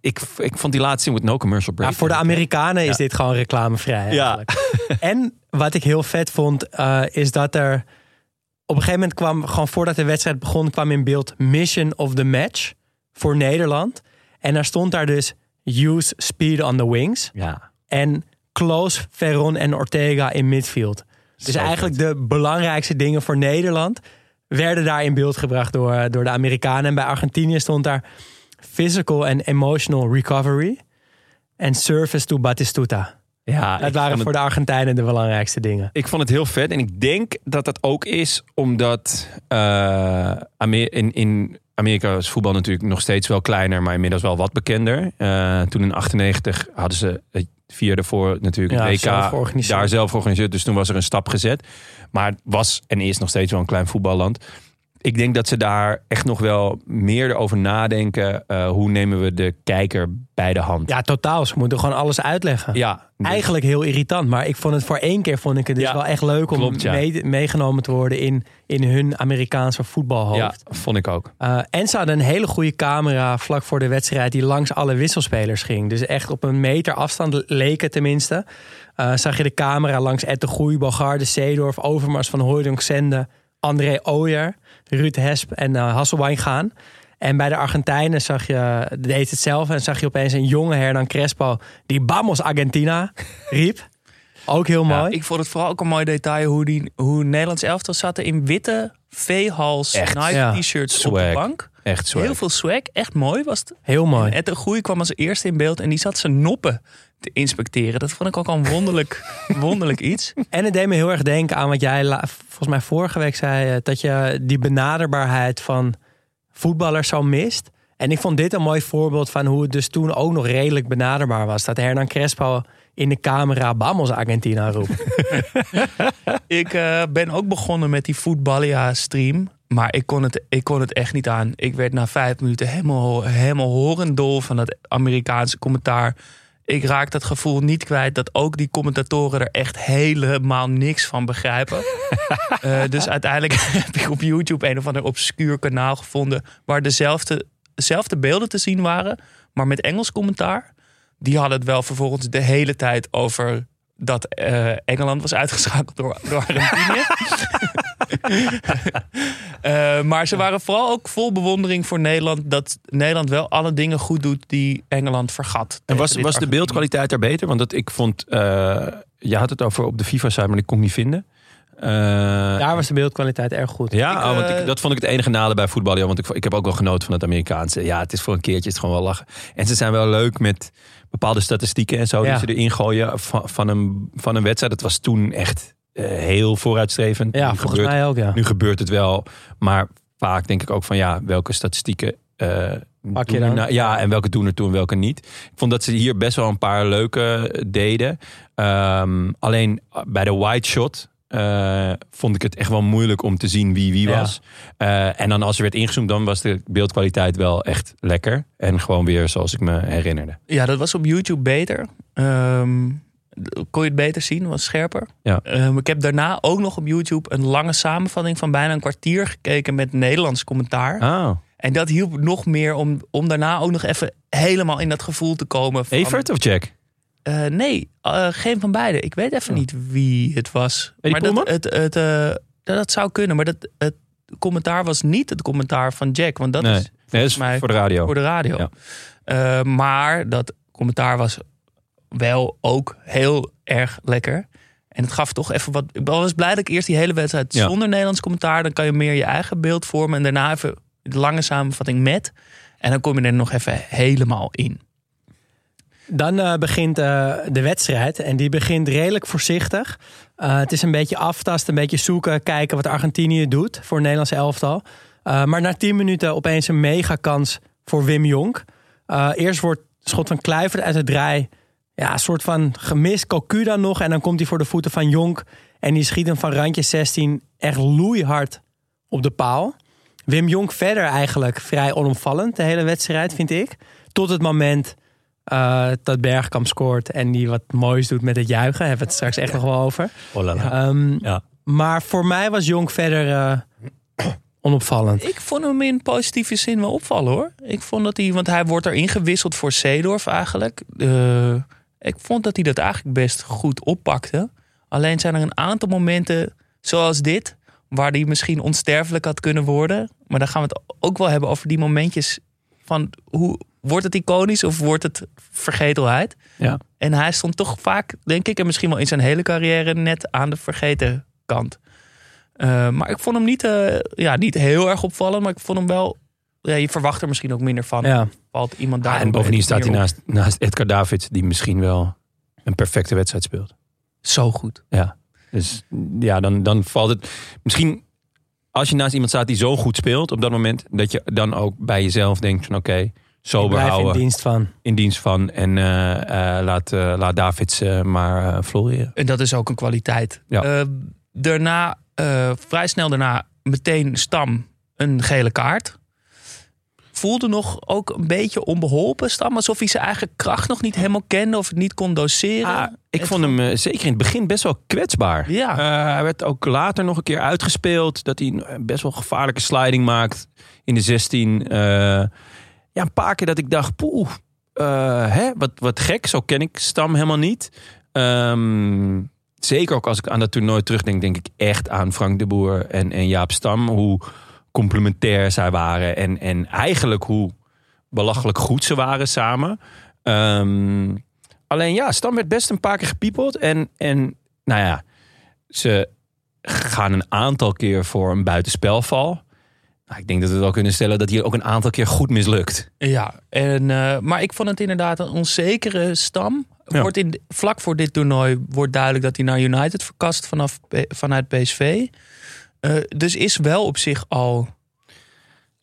ik, ik vond die laatste with no commercial break. Ja, voor de Amerikanen is Ja. dit gewoon reclamevrij Ja. [LAUGHS] en wat ik heel vet vond, eh, is dat er... Op een gegeven moment kwam, gewoon voordat de wedstrijd begon... kwam in beeld Mission of the Match voor Nederland. En daar stond daar dus... Use speed on the wings. Ja. En close Veron en Ortega in midfield. Dus Zo eigenlijk de belangrijkste dingen voor Nederland... werden daar in beeld gebracht door, door de Amerikanen. En bij Argentinië stond daar... Physical and emotional recovery... en service to Batistuta. Ja, Dat waren het- voor de Argentijnen de belangrijkste dingen. Ik vond het heel vet. En ik denk dat dat ook is omdat Amer- in, in Amerika is voetbal natuurlijk nog steeds wel kleiner, maar inmiddels wel wat bekender. Eh, toen in 98 hadden ze het vier daarvoor natuurlijk Ja, zelf georganiseerd. daar zelf georganiseerd. Dus toen was er een stap gezet. Maar het was en is nog steeds wel een klein voetballand. Ik denk dat ze daar echt nog wel meer over nadenken. Eh, hoe nemen we de kijker bij de hand? Ja, totaal. Ze moeten gewoon alles uitleggen. Ja, dus- Eigenlijk heel irritant. Maar ik vond het voor één keer vond ik het dus Ja, wel echt leuk om klopt, ja. mee- meegenomen te worden in, in hun Amerikaanse voetbalhoofd. ja, vond ik ook. Eh, en ze hadden een hele goede camera vlak voor de wedstrijd die langs alle wisselspelers ging. Dus echt op een meter afstand leek het tenminste. Eh, zag je de camera langs Ed de Groei, Bogarde, Seedorf, Overmars van Hooydonk, Zende, André Ooyer, Ruud Hesp en Hasselwein gaan. En bij de Argentijnen zag je, deed het zelf en zag je opeens een jonge Hernan Crespo die Vamos Argentina [LAUGHS] riep. Ook heel mooi. Ik vond het vooral ook een mooi detail hoe, die, hoe Nederlands elftal zaten in witte V-hals. Nike Ja. t-shirts op Swag. de bank. Echt zo. Heel veel swag, echt mooi was het. Heel mooi. Ed de Groei kwam als eerste in beeld en die zat zijn noppen te inspecteren. Dat vond ik ook al een wonderlijk, [LAUGHS] wonderlijk iets. En het deed me heel erg denken aan wat jij volgens mij vorige week zei. eh, Dat je die benaderbaarheid van voetballers zo mist. En ik vond dit een mooi voorbeeld van hoe het dus toen ook nog redelijk benaderbaar was. Dat Hernan Crespo in de camera Vamos Argentina roept. [LAUGHS] Ik eh, ben ook begonnen met die Voetballia-stream. Maar ik kon, het, ik kon het echt niet aan. Ik werd na vijf minuten helemaal, helemaal horendol van dat Amerikaanse commentaar. Ik raak dat gevoel niet kwijt dat ook die commentatoren er echt helemaal niks van begrijpen. [LAUGHS] Eh, dus uiteindelijk [LAUGHS] heb ik op YouTube een of ander obscuur kanaal gevonden. waar dezelfde, dezelfde beelden te zien waren, maar met Engels commentaar. Die hadden het wel vervolgens de hele tijd over dat eh, Engeland was uitgeschakeld door, door Argentinië. [LAUGHS] Eh, maar ze waren vooral ook vol bewondering voor Nederland. Dat Nederland wel alle dingen goed doet die Engeland vergat. En was, was de beeldkwaliteit daar beter? Want dat, ik vond, eh, je had het over op de FIFA-site, maar die kon ik niet vinden. Eh, Daar was de beeldkwaliteit erg goed. ja, Ik, oh, want ik, dat vond ik het enige nadeel bij voetbal. Ja, want ik, ik heb ook wel genoten van het Amerikaanse. Ja, het is voor een keertje het is gewoon wel lachen. En ze zijn wel leuk met bepaalde statistieken en zo Ja. die ze erin gooien van, van, een, van een wedstrijd. Dat was toen echt eh, heel vooruitstrevend. Ja, Nu volgens gebeurt- mij ook ja. Nu gebeurt het wel, maar vaak denk ik ook van ja, welke statistieken eh, Pak je dan? nou- ja, en welke doen er toe en welke niet. Ik vond dat ze hier best wel een paar leuke deden. Ehm, alleen bij de white shot eh, vond ik het echt wel moeilijk om te zien wie wie Ja. was. Eh, en dan als er werd ingezoomd, dan was de beeldkwaliteit wel echt lekker. En gewoon weer zoals ik me herinnerde. Ja, dat was op YouTube beter. Ehm, kon je het beter zien, was scherper. Ja. Ehm, ik heb daarna ook nog op YouTube een lange samenvatting van bijna een kwartier gekeken met Nederlands commentaar. Oh, En dat hielp nog meer om, om daarna ook nog even helemaal in dat gevoel te komen. Van, Evert of Jack? Eh, nee, eh, geen van beide. Ik weet even niet wie het was. Eddie maar dat, het, het, eh, dat, zou kunnen, maar dat, het commentaar was niet het commentaar van Jack. Want dat nee, is nee, dat is mij voor de radio. voor de radio. Ja. Maar dat commentaar was wel ook heel erg lekker. En het gaf toch even wat. Ik was blij dat ik eerst die hele wedstrijd Ja. zonder Nederlands commentaar. Dan kan je meer je eigen beeld vormen. En daarna even de lange samenvatting met. En dan kom je er nog even helemaal in. Dan eh, begint eh, de wedstrijd en die begint redelijk voorzichtig. Eh, het is een beetje aftasten, een beetje zoeken, kijken wat Argentinië doet voor het Nederlandse elftal. Maar na 10 minuten opeens een mega kans voor Wim Jonk. Eerst wordt schot van Kluivert uit het draai. Ja, een soort van gemist. Cocu nog. En dan komt hij voor de voeten van Jonk. En die schiet hem van randje 16 echt loeihard op de paal. Wim Jonk verder eigenlijk vrij onopvallend de hele wedstrijd, vind ik. Tot het moment eh, dat Bergkamp scoort en die wat moois doet met het juichen. Hebben we het straks echt nog wel over. Oh la la. Ehm, Ja. Maar voor mij was Jonk verder eh, onopvallend. Ik vond hem in positieve zin wel opvallen hoor. Ik vond dat hij, want hij wordt erin gewisseld voor Seedorf eigenlijk. Eh, ik vond dat hij dat eigenlijk best goed oppakte. Alleen zijn er een aantal momenten zoals dit, waar hij misschien onsterfelijk had kunnen worden. Maar dan gaan we het ook wel hebben over die momentjes van hoe wordt het iconisch of wordt het vergetelheid? Ja. En hij stond toch vaak, denk ik, en misschien wel in zijn hele carrière net aan de vergeten kant. Eh, maar ik vond hem niet, eh, ja, niet heel erg opvallend, maar ik vond hem wel. Ja, je verwacht er misschien ook minder van. Ja. Valt iemand daar Ah, en bovendien staat hij naast, naast Edgar Davids, die misschien wel een perfecte wedstrijd speelt. Zo goed. Ja. Dus ja, dan, dan valt het. Misschien als je naast iemand staat die zo goed speelt op dat moment, dat je dan ook bij jezelf denkt van oké, sober Blijf in dienst van. in dienst van en eh, eh, laat, eh, laat Davids maar eh, floreren. En dat is ook een kwaliteit. Ja. Eh, daarna, eh, vrij snel daarna, meteen Stam een gele kaart. Voelde nog ook een beetje onbeholpen, Stam. Alsof hij zijn eigen kracht nog niet helemaal kende of het niet kon doseren. Ah, ik Het vond hem zeker in het begin best wel kwetsbaar. Ja. Eh, hij werd ook later nog een keer uitgespeeld. Dat hij best wel gevaarlijke sliding maakt in de 16. Ja, een paar keer dat ik dacht, poeh, eh, hè, wat, wat gek. Zo ken ik Stam helemaal niet. Ehm, zeker ook als ik aan dat toernooi terugdenk, denk ik echt aan Frank de Boer en, en Jaap Stam. Hoe complementair zij waren. En, en eigenlijk hoe belachelijk goed ze waren samen. Ehm, alleen ja, Stam werd best een paar keer gepiepeld. En, en nou ja, ze gaan een aantal keer voor een buitenspelval. Nou, ik denk dat we wel kunnen stellen dat hij ook een aantal keer goed mislukt. Ja, en, eh, maar ik vond het inderdaad een onzekere stam. Ja. Wordt in, vlak voor dit toernooi wordt duidelijk dat hij naar United verkast vanaf, P- vanuit PSV. Eh, dus is wel op zich al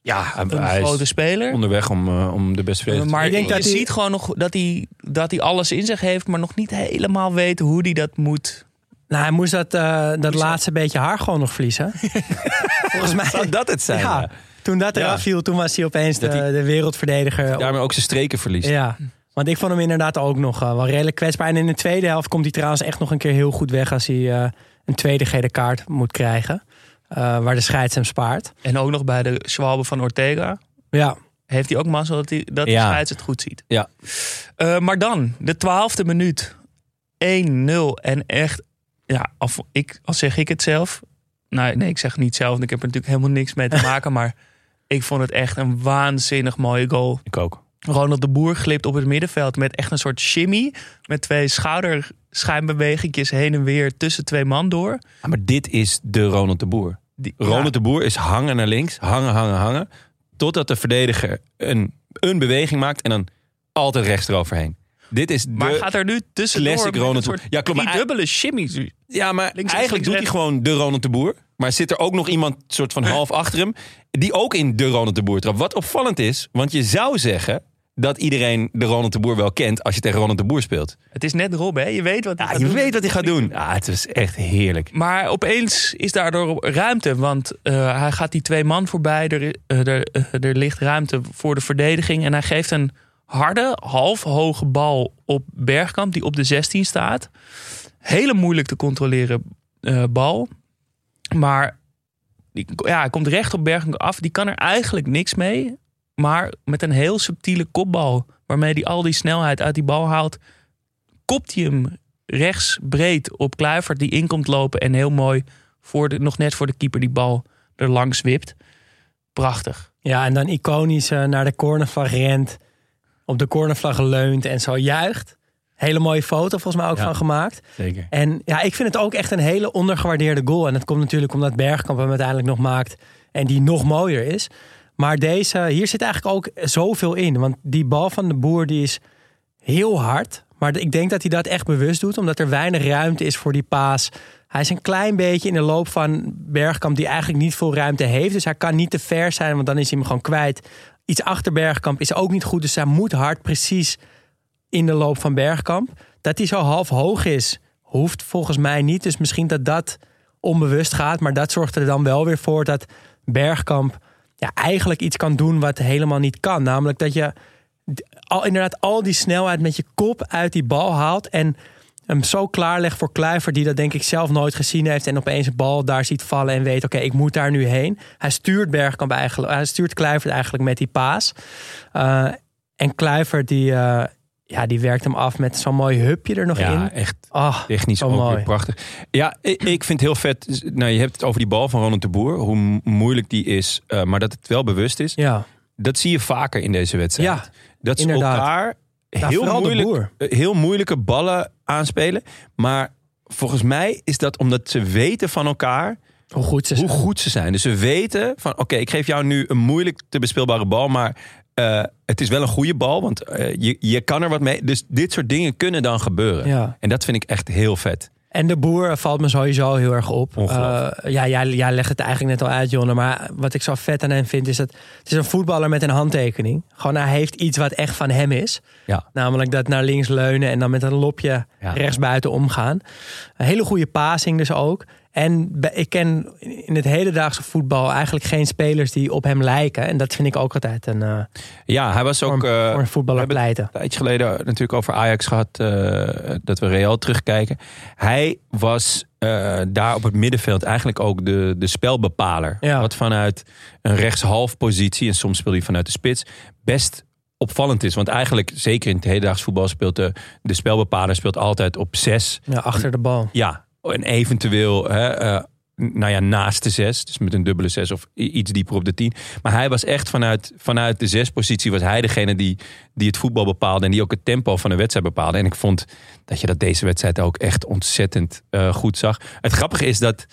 Ja, een hij grote is speler. onderweg om, eh, om de beste te maar Ik denk je dat hij- ziet gewoon nog dat hij, dat hij alles in zich heeft, maar nog niet helemaal weet hoe hij dat moet. Nou, hij moest dat, eh, dat laatste beetje haar gewoon nog verliezen. [LAUGHS] Volgens mij. Zou dat het zijn? Ja, Ja. toen dat eraf Ja. viel, toen was hij opeens de, hij- de wereldverdediger. Daarmee ook zijn streken verliest. Ja, want ik vond hem inderdaad ook nog eh, wel redelijk kwetsbaar. En in de tweede helft komt hij trouwens echt nog een keer heel goed weg... als hij eh, een tweede gele kaart moet krijgen. eh, waar de scheids hem spaart. En ook nog bij de Schwalbe van Ortega Ja, heeft hij ook mazzel dat, hij, dat de scheids het goed ziet. Ja. Eh, maar dan, de twaalfde minuut. 1-0 en echt, ja, af, ik, al zeg ik het zelf. Nou, nee, ik zeg het niet zelf, want ik heb er natuurlijk helemaal niks mee te [LAUGHS] maken. maar ik vond het echt een waanzinnig mooie goal. Ik ook. Ronald de Boer glipt op het middenveld met echt een soort shimmy. Met twee schouderschijnbewegingjes heen en weer tussen twee man door. Maar dit is de Ronald de Boer. Die, Ronald ja, de Boer is hangen naar links, hangen, hangen, hangen. Totdat de verdediger een, een beweging maakt en dan altijd rechts eroverheen. Dit is de... maar gaat er nu classic Ronald de soort Boer. Ja, klopt, maar drie dubbele shimmies. Ja, maar Links eigenlijk links doet hij gewoon de Ronald de Boer. Maar zit er ook nog iemand soort van half achter hem... die ook in de Ronald de Boer trapt. Wat opvallend is, want je zou zeggen... dat iedereen de Ronald de Boer wel kent... als je tegen Ronald de Boer speelt. Het is net Rob, hè? Je weet wat hij Ja, gaat je doen. weet wat hij gaat doen. Ah, het is echt heerlijk. Maar opeens is daardoor ruimte. Want eh, hij gaat die twee man voorbij. Er, eh, er, eh, er ligt ruimte voor de verdediging. En hij geeft een harde, half hoge bal op Bergkamp. Die op de 16 staat. Hele moeilijk te controleren eh, bal. Maar die, ja, hij komt recht op Bergkamp af. Die kan er eigenlijk niks mee. Maar met een heel subtiele kopbal. Waarmee hij al die snelheid uit die bal haalt. Kopt hij hem rechts breed op Kluivert die in komt lopen en heel mooi voor de, nog net voor de keeper die bal er langs wipt. Prachtig. ja en dan iconisch eh, naar de cornervlag rent. Op de cornervlag leunt en zo juicht. Hele mooie foto volgens mij ook Ja. van gemaakt. Zeker. En ja, ik vind het ook echt een hele ondergewaardeerde goal. En dat komt natuurlijk omdat Bergkamp hem uiteindelijk nog maakt. En die nog mooier is. Maar deze, hier zit eigenlijk ook zoveel in. Want die bal van de boer die is heel hard. Maar ik denk dat hij dat echt bewust doet. Omdat er weinig ruimte is voor die paas. Hij is een klein beetje in de loop van Bergkamp die eigenlijk niet veel ruimte heeft. Dus hij kan niet te ver zijn, want dan is hij hem gewoon kwijt. Iets achter Bergkamp is ook niet goed. Dus hij moet hard precies in de loop van Bergkamp. Dat hij zo half hoog is, hoeft volgens mij niet. Dus misschien dat dat onbewust gaat. Maar dat zorgt er dan wel weer voor dat Bergkamp ja, eigenlijk iets kan doen wat helemaal niet kan. Namelijk dat je al, inderdaad al die snelheid met je kop uit die bal haalt. En hem zo klaarlegt voor Kluivert, die dat denk ik zelf nooit gezien heeft. En opeens een bal daar ziet vallen en weet: oké, ik moet daar nu heen. Hij stuurt Bergkamp eigenlijk, hij stuurt Kluivert eigenlijk met die paas. Uh, en Kluivert, die, uh, ja, die werkt hem af met zo'n mooi hupje er nog ja, in. echt Oh, technisch ook mooi. weer prachtig. Ja, ik, ik vind het heel vet. Nou, je hebt het over die bal van Ronald de Boer. Hoe mo- moeilijk die is, uh, maar dat het wel bewust is. Ja, Dat zie je vaker in deze wedstrijd. Ja, dat ze elkaar Ja, heel, moeilijk, eh, heel moeilijke ballen aanspelen. Maar volgens mij is dat omdat ze weten van elkaar hoe goed ze hoe zijn. goed ze zijn. Dus ze weten van oké, ik geef jou nu een moeilijk te bespeelbare bal, maar eh, het is wel een goede bal, want eh, je, je kan er wat mee. Dus dit soort dingen kunnen dan gebeuren. Ja. En dat vind ik echt heel vet. En de boer valt me sowieso heel erg op. Uh, ja, jij, jij legt het eigenlijk net al uit, Jonne. Maar wat ik zo vet aan hem vind, is dat het is een voetballer met een handtekening. Gewoon, hij heeft iets wat echt van hem is. Ja. Namelijk dat naar links leunen en dan met een lopje Ja. rechts buiten omgaan. Een hele goede passing dus ook. En ik ken in het hedendaagse voetbal eigenlijk geen spelers die op hem lijken. En dat vind ik ook altijd een, uh, Ja, hij was ook. voor, eh, voor een voetballer pleiten. Een tijdje geleden natuurlijk over Ajax gehad. eh, dat we Real terugkijken. Hij was daar op het middenveld eigenlijk ook de, de spelbepaler. Ja. Wat vanuit een rechtshalf positie. En soms speelde hij vanuit de spits. Best opvallend is. Want eigenlijk, zeker in het hedendaags voetbal, speelt de, de spelbepaler speelt altijd op zes. Ja, achter de bal. Ja, en eventueel hè, eh, nou ja, naast de zes. Dus met een dubbele zes of iets dieper op de tien. Maar hij was echt vanuit, vanuit de zespositie... was hij degene die, die het voetbal bepaalde... en die ook het tempo van de wedstrijd bepaalde. En ik vond dat je dat deze wedstrijd ook echt ontzettend eh, goed zag. Het grappige is dat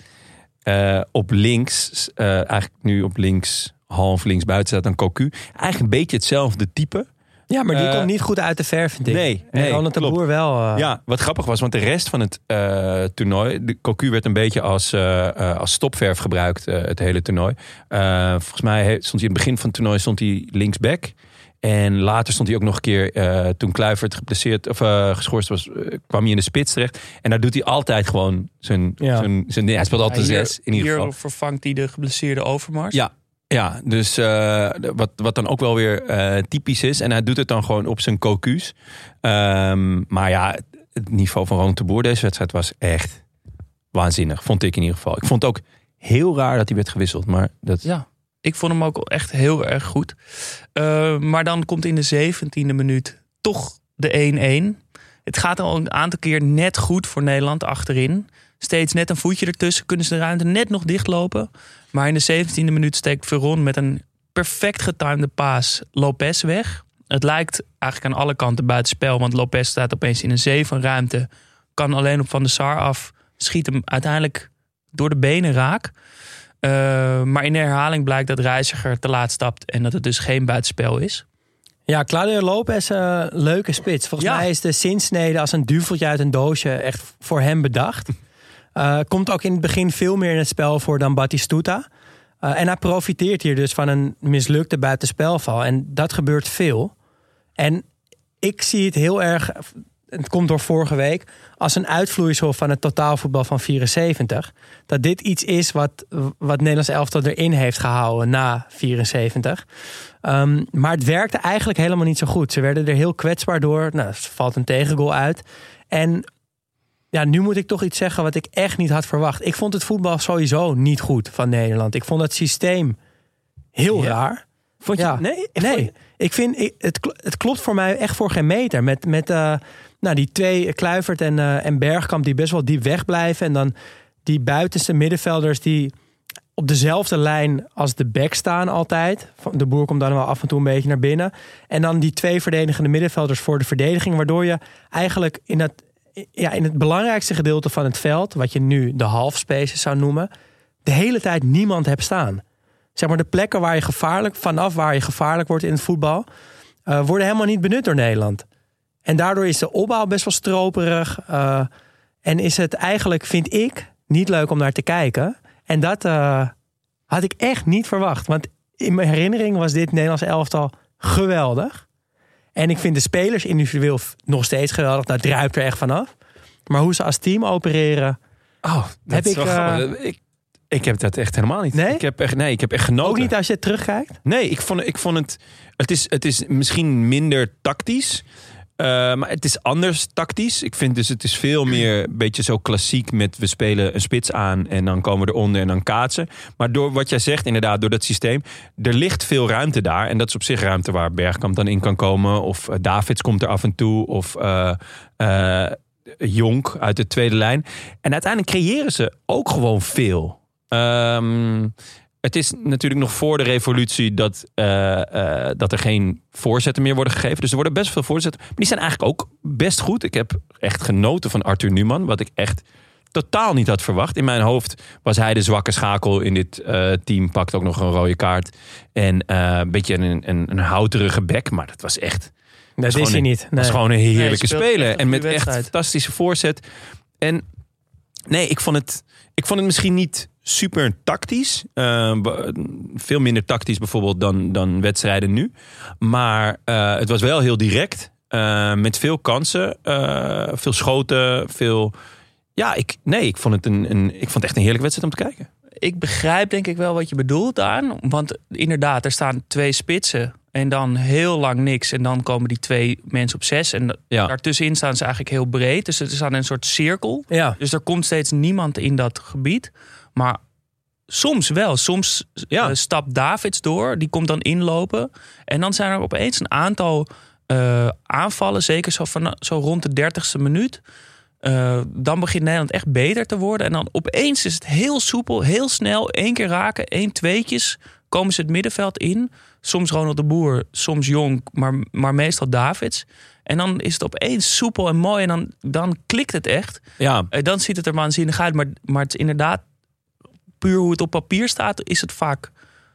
eh, op links... eigenlijk nu op links, half links buiten staat een Cocu. Eigenlijk een beetje hetzelfde type... Ja, maar die Eh, komt niet goed uit de verf, vind ik. nee, en nee, Ronald de klopt. Boer wel. eh, Ja, wat grappig was, want de rest van het eh, toernooi, de Cocu werd een beetje als, als stopverf gebruikt, eh, het hele toernooi. Eh, volgens mij he- stond hij in het begin van het toernooi stond hij linksback. En later stond hij ook nog een keer, eh, toen Kluivert geblesseerd of eh, geschorst was, kwam hij in de spits terecht. En daar doet hij altijd gewoon zijn, Ja. zijn, zijn hij speelt altijd hier, zes in ieder hier geval. vervangt hij de geblesseerde Overmars. Ja, ja dus eh, wat, wat dan ook wel weer eh, typisch is. En hij doet het dan gewoon op zijn cocu's. Ehm, maar ja, het niveau van Ronald Boer deze wedstrijd was echt waanzinnig. Vond ik in ieder geval. Ik vond het ook heel raar dat hij werd gewisseld. Maar dat, Ja, ik vond hem ook echt heel erg goed. Uh, maar dan komt in de zeventiende minuut toch de 1-1. Het gaat al een aantal keer net goed voor Nederland achterin. Steeds net een voetje ertussen. Kunnen ze de ruimte net nog dichtlopen. Maar in de zeventiende minuut steekt Veron met een perfect getimede paas Lopez weg. Het lijkt eigenlijk aan alle kanten buitenspel. Want Lopez staat opeens in een zee van ruimte. Kan alleen op Van der Sar af. Schiet hem uiteindelijk door de benen raak. Uh, maar in de herhaling blijkt dat Reiziger te laat stapt en dat het dus geen buitenspel is. Ja, Claudio Lopez, uh, leuke spits. Volgens Ja. mij is de zinsnede als een duveltje uit een doosje echt voor hem bedacht. Uh, komt ook in het begin veel meer in het spel voor dan Batistuta. Uh, en hij profiteert hier dus van een mislukte buitenspelval. En dat gebeurt veel. En ik zie het heel erg, het komt door vorige week, als een uitvloeisel van het totaalvoetbal van 74. Dat dit iets is wat, wat Nederlands elftal erin heeft gehouden na 74. Um, maar het werkte eigenlijk helemaal niet zo goed. Ze werden er heel kwetsbaar door. Nou, er valt een tegengoal uit. En ja, nu moet ik toch iets zeggen wat ik echt niet had verwacht. Ik vond het voetbal sowieso niet goed van Nederland. Ik vond het systeem heel ja. raar. Vond je, ja. Nee? Nee. Ik vind, ik, het, het klopt voor mij echt voor geen meter. Met, met uh, nou, die twee, Kluivert en, uh, en Bergkamp, die best wel diep wegblijven. En dan die buitenste middenvelders die op dezelfde lijn als de back staan altijd. Van- De boer komt dan wel af en toe een beetje naar binnen. En dan die twee verdedigende middenvelders voor de verdediging. Waardoor je eigenlijk in het, ja, in het belangrijkste gedeelte van het veld... wat je nu de half spaces zou noemen... de hele tijd niemand hebt staan. Zeg maar de plekken waar je gevaarlijk... vanaf waar je gevaarlijk wordt in het voetbal... eh, worden helemaal niet benut door Nederland. En daardoor is de opbouw best wel stroperig. eh, en is het eigenlijk, vind ik, niet leuk om naar te kijken. En dat eh, had ik echt niet verwacht. Want in mijn herinnering was dit Nederlands elftal geweldig. En ik vind de spelers individueel nog steeds geweldig. Daar druipt er echt vanaf. Maar hoe ze als team opereren. Oh, dat Heb is ik, wel eh, ik, ik heb dat echt helemaal niet. Nee? Ik heb echt, nee, ik heb echt genoten. Ook niet als je terugkijkt. Nee, ik vond, ik vond het, het, is, het is misschien minder tactisch. Eh, maar het is anders tactisch. Ik vind dus het is veel meer een beetje zo klassiek met we spelen een spits aan en dan komen we eronder en dan kaatsen. Maar door wat jij zegt, inderdaad, door dat systeem, er ligt veel ruimte daar. En dat is op zich ruimte waar Bergkamp dan in kan komen. Of eh, Davids komt er af en toe. Of eh, Jonk uit de tweede lijn. En uiteindelijk creëren ze ook gewoon veel. Ehm, het is natuurlijk nog voor de revolutie dat, eh, eh, dat er geen voorzetten meer worden gegeven. Dus er worden best veel voorzetten. Maar die zijn eigenlijk ook best goed. Ik heb echt genoten van Arthur Newman. Wat ik echt totaal niet had verwacht. In mijn hoofd was hij de zwakke schakel in dit eh, team. Pakt ook nog een rode kaart. En eh, een beetje een, een, een houterige bek. Maar dat was echt... Dat is gewoon hij een- niet. Dat Nee. is gewoon een Nee, heerlijke speelt speler. En met goede echt wedstrijd. fantastische voorzet. En nee, ik vond het, ik vond het misschien niet super tactisch. Eh, be- veel minder tactisch bijvoorbeeld dan, dan wedstrijden nu. Maar eh, het was wel heel direct. eh, met veel kansen. eh, veel schoten. Veel... Ja, ik, nee, ik vond, het een, een, ik vond het echt een heerlijke wedstrijd om te kijken. ik begrijp denk ik wel wat je bedoelt aan. Want inderdaad, er staan twee spitsen. En dan heel lang niks. En dan komen die twee mensen op zes. En Ja. daartussenin staan ze eigenlijk heel breed. Dus het is aan een soort cirkel. Ja. Dus er komt steeds niemand in dat gebied. Maar soms wel. Soms Ja. stapt Davids door. Die komt dan inlopen. En dan zijn er opeens een aantal eh, aanvallen. Zeker zo, van, zo rond de dertigste minuut. Eh, dan begint Nederland echt beter te worden. En dan opeens is het heel soepel, heel snel. één keer raken, één tweetjes. Komen ze het middenveld in. Soms Ronald de Boer, soms Jong, maar, maar meestal Davids. En dan is het opeens soepel en mooi. En dan, dan klikt het echt. Ja, Eh, dan ziet het er waanzinnig uit. Maar, maar het is inderdaad, puur hoe het op papier staat, is het vaak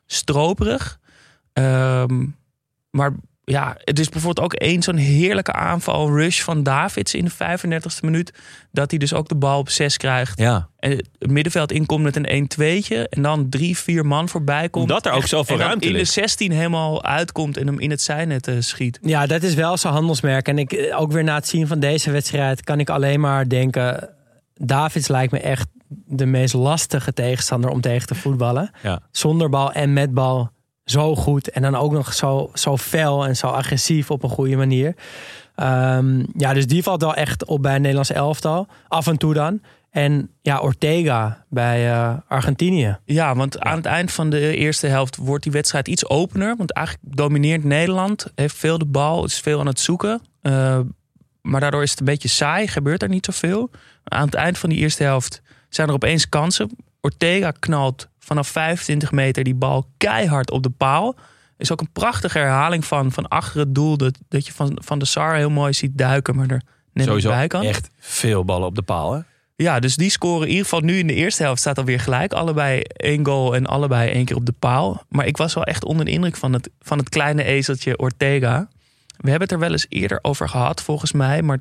stroperig. Ehm, maar ja, het is bijvoorbeeld ook één zo'n heerlijke aanval, rush van Davids in de 35e minuut. Dat hij dus ook de bal op 6 krijgt. ja. En het middenveld inkomt met een 1-2'tje. En dan drie, vier man voorbij komt. Omdat er ook zoveel ruimte in de ligt. 16 helemaal uitkomt en hem in het zijnet eh, schiet. Ja, dat is wel zijn handelsmerk. En ik, eh, ook weer na het zien van deze wedstrijd kan ik alleen maar denken... Davids lijkt me echt de meest lastige tegenstander om tegen te voetballen. Ja. Zonder bal en met bal zo goed. En dan ook nog zo, zo fel en zo agressief op een goede manier. Ehm, ja, dus die valt wel echt op bij een Nederlands elftal. Af en toe dan. En ja, Ortega bij eh, Argentinië. Ja, want aan het eind van de eerste helft wordt die wedstrijd iets opener. Want eigenlijk domineert Nederland, heeft veel de bal, is veel aan het zoeken. Eh, maar daardoor is het een beetje saai, gebeurt er niet zoveel. Aan het eind van die eerste helft zijn er opeens kansen. Ortega knalt vanaf 25 meter die bal keihard op de paal. is ook een prachtige herhaling van, van achter het doel. Dat, dat je van, van de Sar heel mooi ziet duiken, maar er net Sowieso bij kan. echt veel ballen op de paal. Hè? Ja, dus die scoren in ieder geval nu in de eerste helft staat alweer gelijk. Allebei één goal en allebei één keer op de paal. Maar ik was wel echt onder de indruk van het, van het kleine ezeltje Ortega. We hebben het er wel eens eerder over gehad, volgens mij. Maar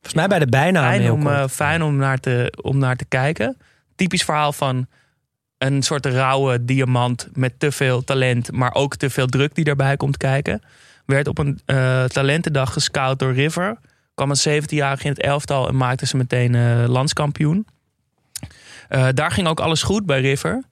Volgens mij bij de bijnaam fijn om, eh, fijn om, naar te, om naar te kijken. Typisch verhaal van een soort rauwe diamant met te veel talent, maar ook te veel druk die daarbij komt kijken. Werd op een eh, talentendag gescout door River. Kwam een 17-jarige in het elftal en maakte ze meteen eh, landskampioen. Daar ging ook alles goed bij River.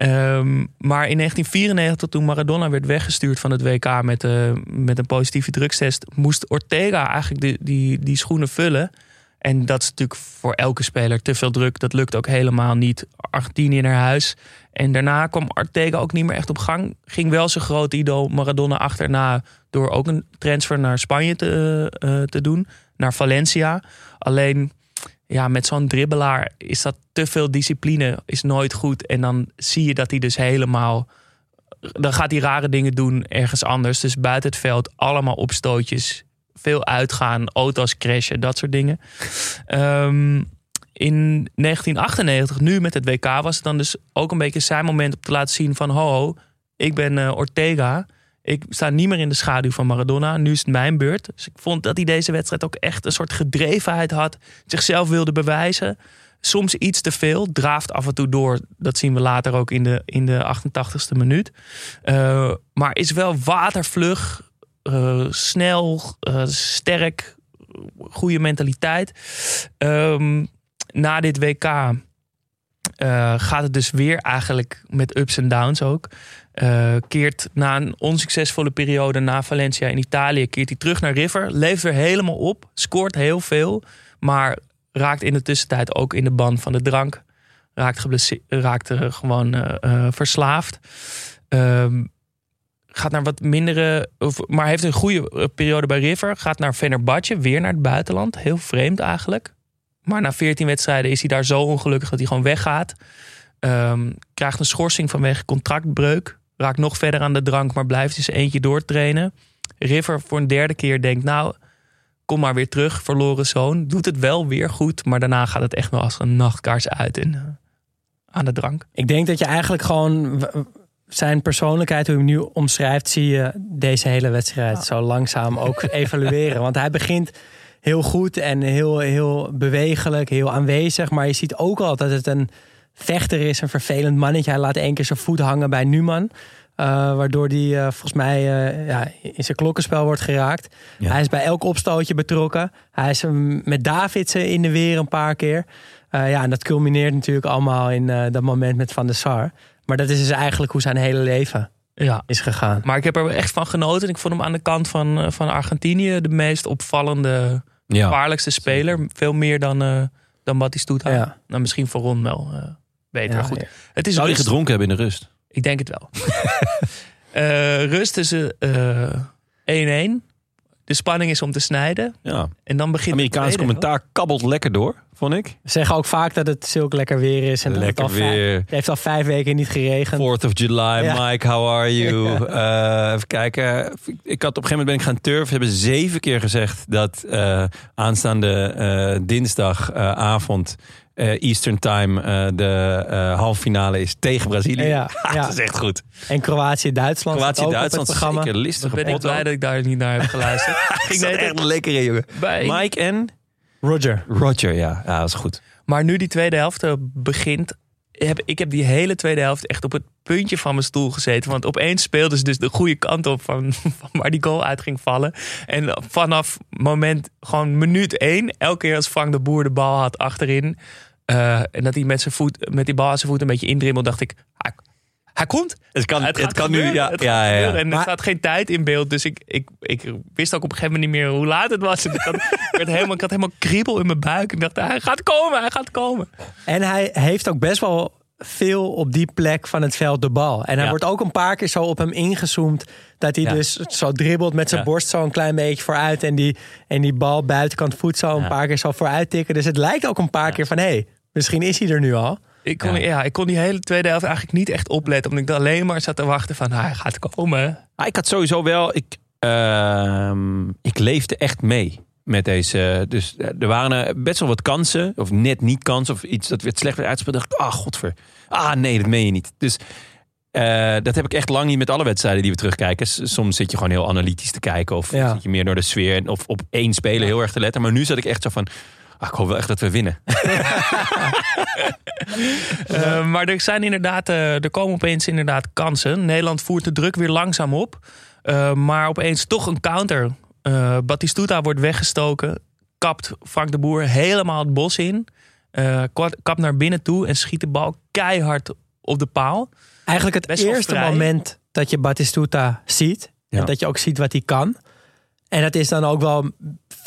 Ehm, maar in 1994, toen Maradona werd weggestuurd van het WK met, eh, met een positieve drugstest, moest Ortega eigenlijk die, die, die schoenen vullen. En dat is natuurlijk voor elke speler te veel druk. Dat lukt ook helemaal niet. Argentinië naar huis. En daarna kwam Ortega ook niet meer echt op gang. Ging wel zijn grote idool Maradona achterna door ook een transfer naar Spanje te, eh, te doen. Naar Valencia. Alleen, ja, met zo'n dribbelaar is dat te veel discipline, is nooit goed. En dan zie je dat hij dus helemaal. Dan gaat hij rare dingen doen ergens anders. Dus buiten het veld allemaal opstootjes. Veel uitgaan, auto's crashen, dat soort dingen. Ehm, in 1998, nu met het WK, was het dan dus ook een beetje zijn moment om te laten zien van... ho, ho ik ben eh, Ortega. Ik sta niet meer in de schaduw van Maradona. Nu is het mijn beurt. Dus ik vond dat hij deze wedstrijd ook echt een soort gedrevenheid had. Zichzelf wilde bewijzen. Soms iets te veel. Draaft af en toe door. Dat zien we later ook in de, in de 88ste minuut. Uh, maar is wel watervlug. Uh, snel. Uh, sterk. Goede mentaliteit. Um, na dit WK gaat het dus weer eigenlijk met ups en downs ook. Uh, keert na een onsuccesvolle periode na Valencia in Italië, keert hij terug naar River. Leeft weer helemaal op. Scoort heel veel. Maar raakt in de tussentijd ook in de band van de drank. Raakt, raakt gewoon uh, verslaafd. Ehm, gaat naar wat mindere. Maar heeft een goede periode bij River. Gaat naar Fenerbahce, weer naar het buitenland. Heel vreemd eigenlijk. Maar na 14 wedstrijden is hij daar zo ongelukkig dat hij gewoon weggaat. Um, krijgt een schorsing vanwege contractbreuk raakt nog verder aan de drank, maar blijft dus eentje doortrainen. River voor een derde keer denkt, nou, kom maar weer terug, verloren zoon. Doet het wel weer goed, maar daarna gaat het echt wel als een nachtkaars uit in, uh, aan de drank. Ik denk dat je eigenlijk gewoon zijn persoonlijkheid, hoe je hem nu omschrijft, zie je deze hele wedstrijd zo langzaam ook [LAUGHS] evalueren. Want hij begint heel goed en heel, heel bewegelijk, heel aanwezig. Maar je ziet ook al dat het een vechter is, een vervelend mannetje. Hij laat één keer zijn voet hangen bij Numan. Uh, waardoor hij uh, volgens mij uh, ja, in zijn klokkenspel wordt geraakt. Ja. Hij is bij elk opstootje betrokken. Hij is met Davidsen in de weer een paar keer. ja, en dat culmineert natuurlijk allemaal in dat moment met Van der Sar. Maar dat is dus eigenlijk hoe zijn hele leven ja. is gegaan. Maar ik heb er echt van genoten. Ik vond hem aan de kant van, van Argentinië de meest opvallende, ja. gevaarlijkste speler. Veel meer dan, dan Batistuta. Ja. Nou, misschien voor Ron wel beter. Ja, goed. Het is Zou hij gedronken hebben in de rust? Ik denk het wel. uh, [LAUGHS] rust tussen 1-1. Uh, de spanning is om te snijden. Ja. En dan begint Amerikaans commentaar kabbelt lekker door, vond ik. Ze zeggen ook vaak dat het zulk lekker weer is. En lekker het weer. het heeft al vijf weken niet geregend. 4th of July, ja. Mike, how are you? Ja. [LAUGHS] Uh, even kijken. Ik had op een gegeven moment ben ik gaan turven. Ze hebben zeven keer gezegd dat uh, aanstaande uh, dinsdagavond uh, Eastern Time uh, de uh, halffinale is tegen Brazilië. Ja, [LAUGHS] ja. dat is echt goed. En Kroatië-Duitsland. Kroatië-Duitsland programma. Zeker listige ben ik blij dat ik daar niet naar heb geluisterd. [LAUGHS] Ging net echt lekker in, jongen. Bij... Mike en Roger. Roger, ja. Ja, dat is goed. Maar nu die tweede helft begint, heb, ik heb die hele tweede helft echt op het puntje van mijn stoel gezeten. Want opeens speelden ze dus de goede kant op van, [LAUGHS] van waar die goal uit ging vallen. En vanaf moment, gewoon minuut één, elke keer als Frank de Boer de bal had achterin uh, en dat hij met, zijn voet, met die bal aan zijn voet een beetje indrimmelt, dacht ik, hij, hij komt. Het kan, het, het kan nu, ja. Het ja, ja, En er staat geen tijd in beeld. Dus ik, ik, ik wist ook op een gegeven moment niet meer hoe laat het was. ik, had, werd helemaal, ik had helemaal kriebel in mijn buik. Ik dacht, hij gaat komen, hij gaat komen. En hij heeft ook best wel veel op die plek van het veld de bal. En hij wordt ook een paar keer zo op hem ingezoomd. Dat hij dus zo dribbelt met zijn borst zo een klein beetje vooruit. En die, en die bal buitenkant voet zo een paar keer zo vooruit tikken. Dus het lijkt ook een paar keer van... hé, hey, Misschien is hij er nu al. Ik kon, ja. ik kon die hele tweede helft eigenlijk niet echt opletten. Omdat ik alleen maar zat te wachten van hij gaat komen. Ah, ik had sowieso wel... Ik, uh, ik leefde echt mee met deze. Dus eh, er waren best wel wat kansen. Of net niet kansen. Of iets dat werd slecht werd uitgespeeld. dacht ik, ah, godver. Ah, nee, dat meen je niet. Dus uh, dat heb ik echt lang niet met alle wedstrijden die we terugkijken. Soms zit je gewoon heel analytisch te kijken. Of zit je meer door de sfeer. Of op één speler heel erg te letten. Maar nu zat ik echt zo van... Ah, ik hoop wel echt dat we winnen. uh, [LAUGHS] [LAUGHS] maar er zijn inderdaad, uh, er komen opeens inderdaad kansen. Nederland voert de druk weer langzaam op. Uh, maar opeens toch een counter. Batistuta wordt weggestoken. Kapt Frank de Boer helemaal het bos in. kapt naar binnen toe en schiet de bal keihard op de paal. Eigenlijk het Best eerste moment dat je Batistuta ziet. En dat je ook ziet wat hij kan. En dat is dan ook wel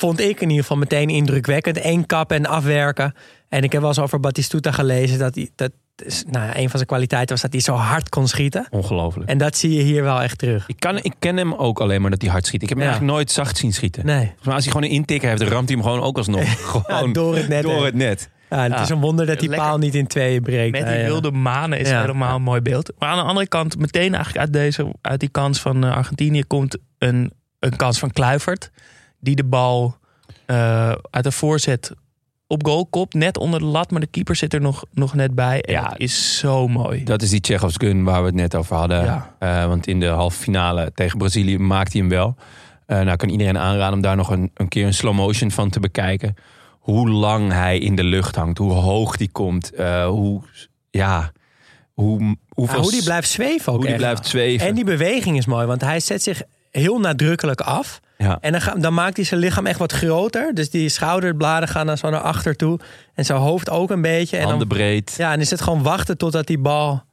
vond ik in ieder geval meteen indrukwekkend. Eén kap en afwerken. En ik heb wel eens over Batistuta gelezen dat hij dat is, nou, ja, een van zijn kwaliteiten was dat hij zo hard kon schieten. Ongelooflijk. En dat zie je hier wel echt terug. Ik, kan, ik ken hem ook alleen maar dat hij hard schiet. Ik heb hem Ja. eigenlijk nooit zacht zien schieten. Nee. Mij als hij gewoon een intikker heeft, dan ramt hij hem gewoon ook alsnog. [LAUGHS] Gewoon Ja, door het net, Door het net. Ja, het Ja. is een wonder dat die Lekker. paal niet in tweeën breekt. Met die wilde manen is Ja. helemaal een mooi beeld. Maar aan de andere kant, meteen eigenlijk uit, deze, uit die kans van eh, Argentinië komt een, een kans van Kluivert. Die de bal eh, uit de voorzet op goal kopt. Net onder de lat, maar de keeper zit er nog, nog net bij. En Ja. dat is zo mooi. Dat is die Tsjechovs gun waar we het net over hadden. Ja. Eh, want in de halve finale tegen Brazilië maakt hij hem wel. Eh nou kan iedereen aanraden om daar nog een, een keer een slow motion van te bekijken. Hoe lang hij in de lucht hangt. Hoe hoog die komt. eh, hoe, ja, hoe, hoeveel... Ja, hoe die blijft zweven ook hoe die blijft zweven. En die beweging is mooi, want hij zet zich heel nadrukkelijk af. Ja. En dan, ga- dan maakt hij zijn lichaam echt wat groter. Dus die schouderbladen gaan dan zo naar achter toe. En zijn hoofd ook een beetje. En Handen dan, breed. ja, en is het gewoon wachten totdat die bal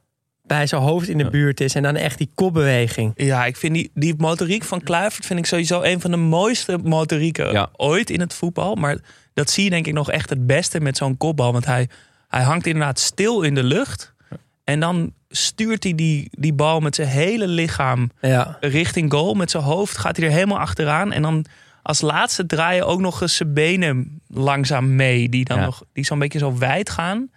bij zijn hoofd in de buurt is. En dan echt die kopbeweging. Ja, ik vind die, die motoriek van Kluivert vind ik sowieso een van de mooiste motorieken Ja. ooit in het voetbal. Maar dat zie je denk ik nog echt het beste met zo'n kopbal. Want hij, hij hangt inderdaad stil in de lucht. En dan stuurt hij die, die bal met zijn hele lichaam Ja. richting goal. Met zijn hoofd gaat hij er helemaal achteraan. En dan als laatste draaien ook nog eens zijn benen langzaam mee. Die dan Ja. nog die zo'n beetje zo wijd gaan.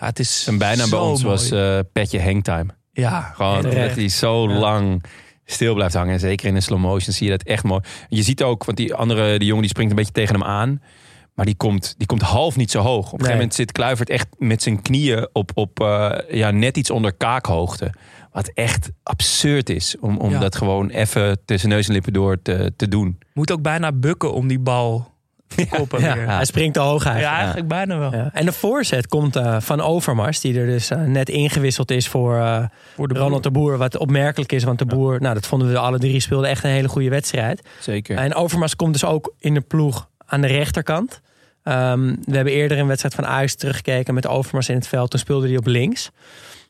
Ja, het is Zijn bijnaam bij ons mooi. was eh, Petje Hangtime. ja, Gewoon dat hij zo lang stil blijft hangen. En zeker in de slow motion zie je dat echt mooi. Je ziet ook, want die andere, die jongen die springt een beetje tegen hem aan. Maar die komt, die komt half niet zo hoog. Op een gegeven Nee. moment zit Kluivert echt met zijn knieën op, op eh, ja, net iets onder kaakhoogte. Wat echt absurd is om, om Ja. dat gewoon even tussen neus en lippen door te, te doen. moet ook bijna bukken om die bal te [LAUGHS] koppen Ja, weer. Hij springt te hoog Ja, eigenlijk. eigenlijk bijna wel. Ja. En de voorzet komt eh, van Overmars, die er dus eh, net ingewisseld is voor, eh, Voor de Ronald de Boer. Wat opmerkelijk is, want de Boer, nou dat vonden we alle drie, speelde echt een hele goede wedstrijd. Zeker. En Overmars komt dus ook in de ploeg aan de rechterkant. Ehm, we hebben eerder een wedstrijd van Ajax teruggekeken met Overmars in het veld. Toen speelde hij op links.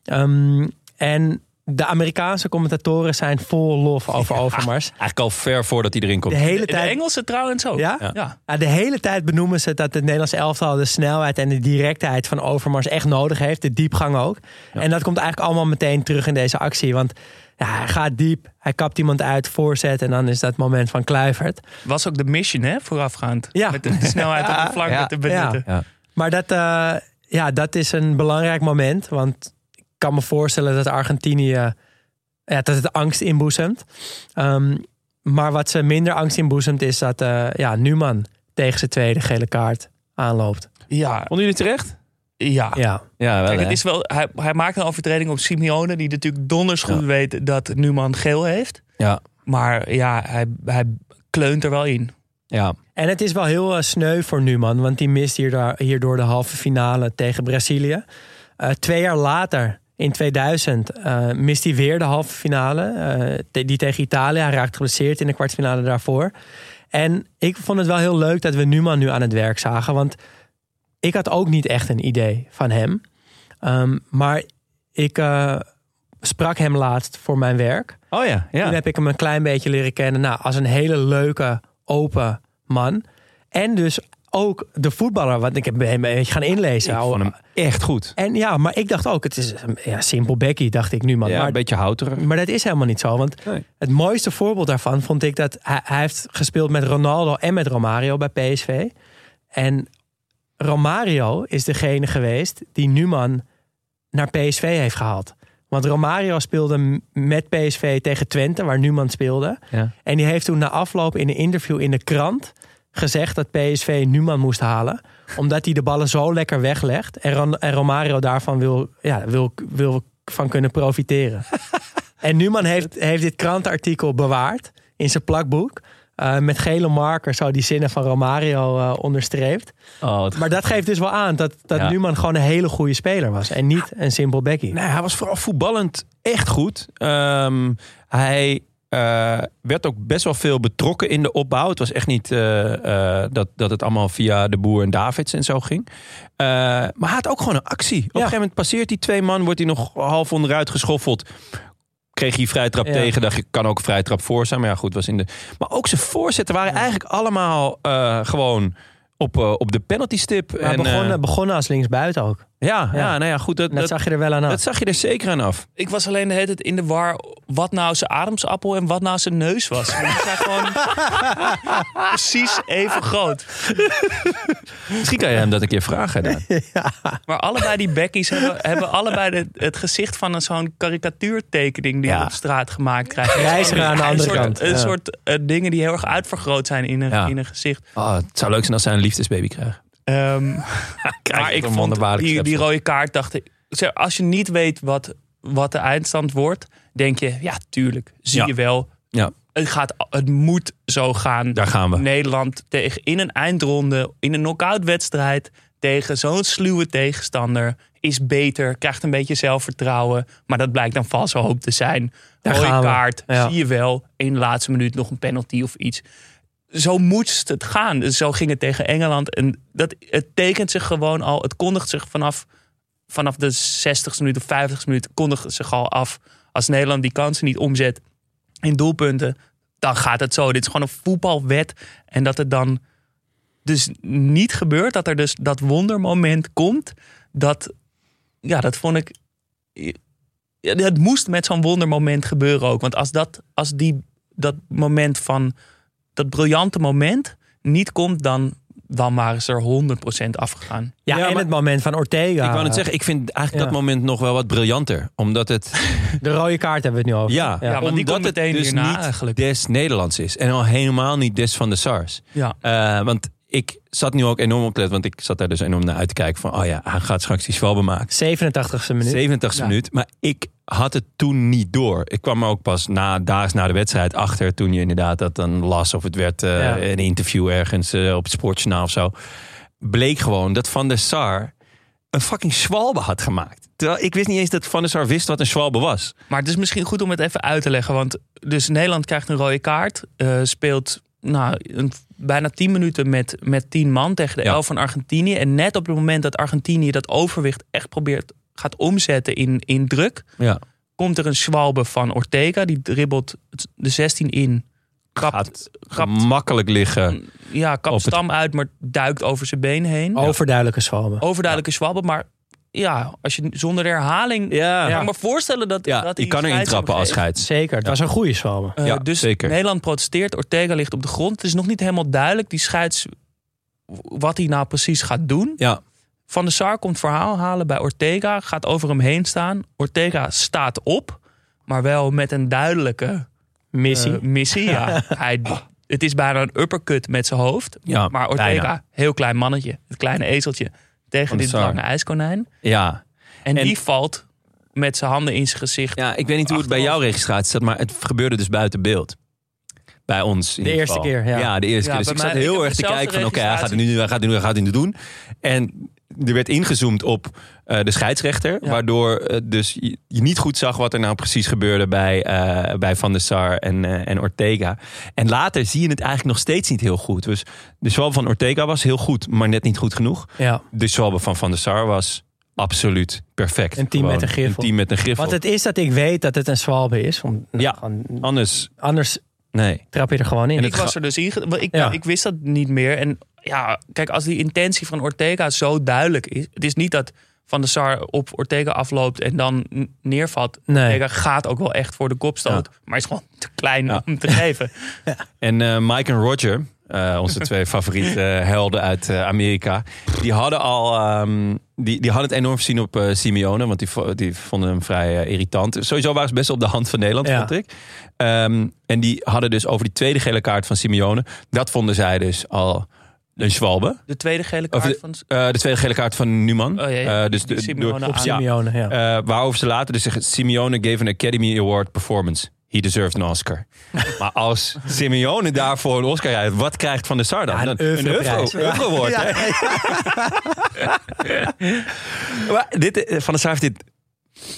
Ehm, en de Amerikaanse commentatoren zijn vol lof over [LAUGHS] Overmars. Eigenlijk al ver voordat erin komt. De hele De, de tijd Engelse trouwens ook. Ja? ja. Ja, de hele tijd benoemen ze dat het Nederlandse elftal de snelheid en de directheid van Overmars echt nodig heeft. De diepgang ook. En dat komt eigenlijk allemaal meteen terug in deze actie. Want ja, hij gaat diep, hij kapt iemand uit, voorzet en dan is dat moment van Kluivert. Was ook de mission, hè, voorafgaand. Ja. Met de snelheid op de [LAUGHS] flanken Ja. te benutten. Ja. Maar dat, eh, ja, dat is een belangrijk moment. Want ik kan me voorstellen dat Argentinië ja, dat het angst inboezemt. Ehm, maar wat ze minder angst inboezemt is dat eh ja, Numan tegen zijn tweede gele kaart aanloopt. Ja, Vonden jullie terecht? Ja. Ja, Ja, wel, Kijk, het is wel, hij, hij maakt een overtreding op Simeone, die natuurlijk donders goed Ja. weet dat Numan geel heeft. ja. Maar ja, hij, hij kleunt er wel in. ja. En het is wel heel eh, sneu voor Numan, want die mist hierdoor, hierdoor de halve finale tegen Brazilië. Eh, twee jaar later, in 2000, eh, mist hij weer de halve finale. eh, te- die tegen Italië. Hij raakt geblesseerd in de kwartfinale daarvoor. En ik vond het wel heel leuk dat we Numan nu aan het werk zagen. Want ik had ook niet echt een idee van hem. Ehm, maar ik eh, sprak hem laatst voor mijn werk. Oh ja, ja. Toen heb ik hem een klein beetje leren kennen. Nou, als een hele leuke, open man. En dus ook de voetballer. Want ik heb hem een beetje gaan inlezen. Ik vond hem echt goed. En ja, maar ik dacht ook, het is ja, simpel Becky, dacht ik nu man. Ja, maar, een beetje houterig. maar dat is helemaal niet zo. Want Nee. het mooiste voorbeeld daarvan vond ik dat hij, hij heeft gespeeld met Ronaldo en met Romario bij PSV. En Romario is degene geweest die Numan naar PSV heeft gehaald. Want Romario speelde met PSV tegen Twente, waar Numan speelde. Ja. En die heeft toen na afloop in een interview in de krant gezegd dat PSV Numan moest halen. Omdat hij de ballen zo lekker weglegt. En, en Romario daarvan wil, ja, wil, wil van kunnen profiteren. [LAUGHS] en Numan heeft, heeft dit krantenartikel bewaard in zijn plakboek. Eh, met gele marker zo die zinnen van Romario eh, onderstreept. Oh, Maar dat geeft dus wel aan dat, dat Ja. Numan gewoon een hele goede speler was. En niet een simpel bekkie. Nee, hij was vooral voetballend echt goed. Ehm, hij eh, werd ook best wel veel betrokken in de opbouw. Het was echt niet dat, dat het allemaal via de Boer en Davids en zo ging. Maar hij had ook gewoon een actie. Op een gegeven moment passeert hij twee man, wordt hij nog half onderuit geschoffeld. Kreeg hij vrij trap Ja. tegen. Dacht je, kan ook een vrij trap voor zijn. Maar ja, goed, was in de. Maar ook zijn voorzetten waren eigenlijk allemaal eh, gewoon op, eh, op de penalty stip. Maar en, begonnen, eh, begonnen als linksbuiten ook. Ja, ja, Ja. nou ja, goed. Dat, En dat, dat, zag je er wel aan af. dat zag je er zeker aan af. Ik was alleen de hele tijd in de war wat nou zijn ademsappel en wat nou zijn neus was. Want Die zijn gewoon [LAUGHS] precies even groot. Misschien kan je hem dat een keer vragen. Dan. [LAUGHS] Maar allebei die bekkies hebben, hebben allebei de- het gezicht van een zo'n karikatuurtekening die Ja. je op straat gemaakt krijgt. Reiziger aan de Een andere soort- kant. Een Ja. soort eh, dingen die heel erg uitvergroot zijn in een, Ja. in een gezicht. Oh, het zou leuk zijn als zij een liefdesbaby krijgen. [LAUGHS] Krijg maar ik vond die, die rode kaart, dacht ik... Als je niet weet wat, wat de eindstand wordt, denk je... Ja, tuurlijk, zie Ja. je wel. Ja. Het, gaat, het moet zo gaan. Daar gaan we. Nederland tegen, in een eindronde, in een knock-out wedstrijd... tegen zo'n sluwe tegenstander is beter, krijgt een beetje zelfvertrouwen. Maar dat blijkt dan valse hoop te zijn. Daar Rode kaart, Ja. zie je wel. In de laatste minuut nog een penalty of iets zo moest het gaan. Dus zo ging het tegen Engeland. En dat, het tekent zich gewoon al. Het kondigt zich vanaf, vanaf de 60ste minuut of 50ste minuut... kondigt zich al af. Als Nederland die kansen niet omzet in doelpunten... dan gaat het zo. Dit is gewoon een voetbalwet. En dat het dan dus niet gebeurt. Dat er dus dat wondermoment komt. Dat, ja, dat vond ik... Het moest met zo'n wondermoment gebeuren ook. Want als, dat, als die, dat moment van dat briljante moment niet komt, dan, dan waren ze er 100% afgegaan. Ja, Ja, en maar- het moment van Ortega. Ik wou net zeggen, ik vind eigenlijk Ja. dat moment nog wel wat briljanter. Omdat het, [LAUGHS] De rode kaart hebben we het nu over. ja, Ja, want omdat het dus niet eigenlijk. des Nederlands is. En al helemaal niet des van de SARS. Ja. Eh, want ik zat nu ook enorm op want ik zat daar dus enorm naar uit te kijken van, oh ja, hij gaat straks die zwalbe maken. 87e minuut. 87 Ja. minuut. Maar ik had het toen niet door. Ik kwam er ook pas na, daags na de wedstrijd achter. Toen je inderdaad dat dan las. Of het werd eh, Ja. een interview ergens eh, op het Sportjournaal of zo. Bleek gewoon dat Van der Sar een fucking zwalbe had gemaakt. Terwijl ik wist niet eens dat Van der Sar wist wat een zwalbe was. Maar het is misschien goed om het even uit te leggen. Want dus Nederland krijgt een rode kaart. eh, speelt nou, een, bijna 10 minuten met, met 10 man tegen de Ja. 11 van Argentinië. En net op het moment dat Argentinië dat overwicht echt probeert gaat omzetten in, in druk. Ja. Komt er een zwalbe van Ortega. Die dribbelt de 16 in. Kapt, Gaat makkelijk liggen. ja, kapt het- stam uit, maar duikt over zijn been heen. Overduidelijke zwalbe. Overduidelijke zwalbe. Maar ja, als je zonder herhaling... Ja, kan ik me voorstellen dat, ja dat je die kan erin trappen als scheids. Zeker, het was een goede zwalbe. Eh, Ja, dus zeker. Nederland protesteert, Ortega ligt op de grond. Het is nog niet helemaal duidelijk, die scheids, wat hij nou precies gaat doen. Ja, Van der Sar komt verhaal halen bij Ortega, gaat over hem heen staan. Ortega staat op, maar wel met een duidelijke Missie. eh, missie. Ja. [LAUGHS] Hij, het is bijna een uppercut met zijn hoofd. ja Maar Ortega, bijna. heel klein mannetje, het kleine ezeltje, tegen dit lange ijskonijn. Ja. En, En- die valt met zijn handen in zijn gezicht. ja, ik weet niet hoe het bij jouw registratie zat, maar het gebeurde dus buiten beeld. Bij ons. in De eerste geval. keer, ja. de eerste Ja, keer. Dus ik zat mij- heel erg te kijken van oké, hij gaat het nu, hij gaat het nu, hij gaat het nu doen. En er werd ingezoomd op eh, de scheidsrechter. Ja. Waardoor eh, dus je, je niet goed zag wat er nou precies gebeurde bij, eh, bij Van der Sar en, eh, en Ortega. En later zie je het eigenlijk nog steeds niet heel goed. Dus de zwalbe van Ortega was heel goed, maar net niet goed genoeg. Ja. De zwalbe van Van der Sar was absoluut perfect. Een team met een griffel. Een team met een griffel. Want het is dat ik weet dat het een zwalbe is. Om, Ja. gewoon- Anders, anders nee. trap je er gewoon in. En ik was er dus in. Ik, Ja. ik wist dat niet meer. En ja, kijk, als die intentie van Ortega zo duidelijk is. Het is niet dat Van der Sar op Ortega afloopt en dan n- neervalt. Nee. Ortega gaat ook wel echt voor de kopstoot. Maar is gewoon te klein Ja. om te geven. [LAUGHS] En eh, Mike en Roger, eh, onze twee [LAUGHS] favoriete eh, helden uit Amerika, die hadden al, ehm, die, die hadden het enorm gezien op Simeone, want die, die vonden hem vrij irritant. Sowieso waren ze best op de hand van Nederland, Ja. vond ik. Ehm, en die hadden dus over die tweede gele kaart van Simeone, dat vonden zij dus al een zwalbe. De tweede gele kaart de- van... Eh, de tweede gele kaart van Numan. Oh, ja, ja. Eh, dus de, Simeone door- aan- ja, Simeone, ja. eh, waarover ze later dus zeggen: Simeone gave an Academy Award performance. He deserves an Oscar. [LAUGHS] maar als Simeone daarvoor een Oscar krijgt, wat krijgt Van der Sar dan? Ja, een [LAUGHS] dit, eh, Van der Sar heeft dit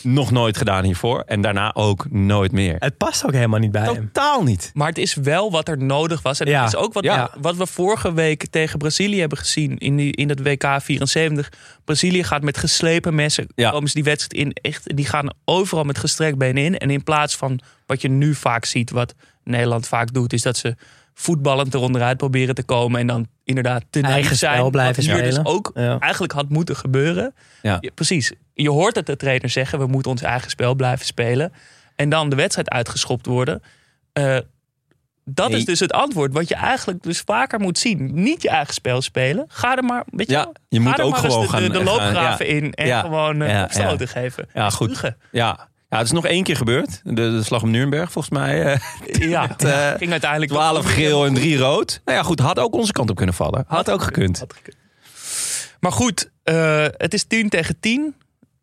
nog nooit gedaan hiervoor. En daarna ook nooit meer. Het past ook helemaal niet bij hem. Totaal niet. Maar het is wel wat er nodig was. En Ja. het is ook wat, Ja. wat we vorige week tegen Brazilië hebben gezien in, die, in het WK 74. Brazilië gaat met geslepen messen, Ja. komen ze die wedstrijd in. Echt, die gaan overal met gestrekt benen in. En in plaats van wat je nu vaak ziet, wat Nederland vaak doet, is dat ze voetballend eronderuit proberen te komen. En dan inderdaad te Eigen zijn. spel blijven wat hier spelen. dus ook Ja. eigenlijk had moeten gebeuren. Ja. Ja, precies. Je hoort het de trainer zeggen, we moeten ons eigen spel blijven spelen. En dan de wedstrijd uitgeschopt worden. Eh, dat Nee. is dus het antwoord wat je eigenlijk dus vaker moet zien. Niet je eigen spel spelen. Ga er maar, weet je, Ja, je ga moet er ook maar eens gewoon de, gaan- de, de gaan- loopgraven ja. in en Ja. gewoon eh Ja, opstoten geven. Ja, goed. Spugen. Ja. ja, het is nog één keer gebeurd. De, de slag om Nuremberg, volgens mij. eh, [LAUGHS] Ja, Met, eh, ging uiteindelijk 12 geel en 3 rood. Nou ja, goed, had ook onze kant op kunnen vallen. Had ook gekund. Had gekund. Maar goed, eh, het is 10 tegen 10.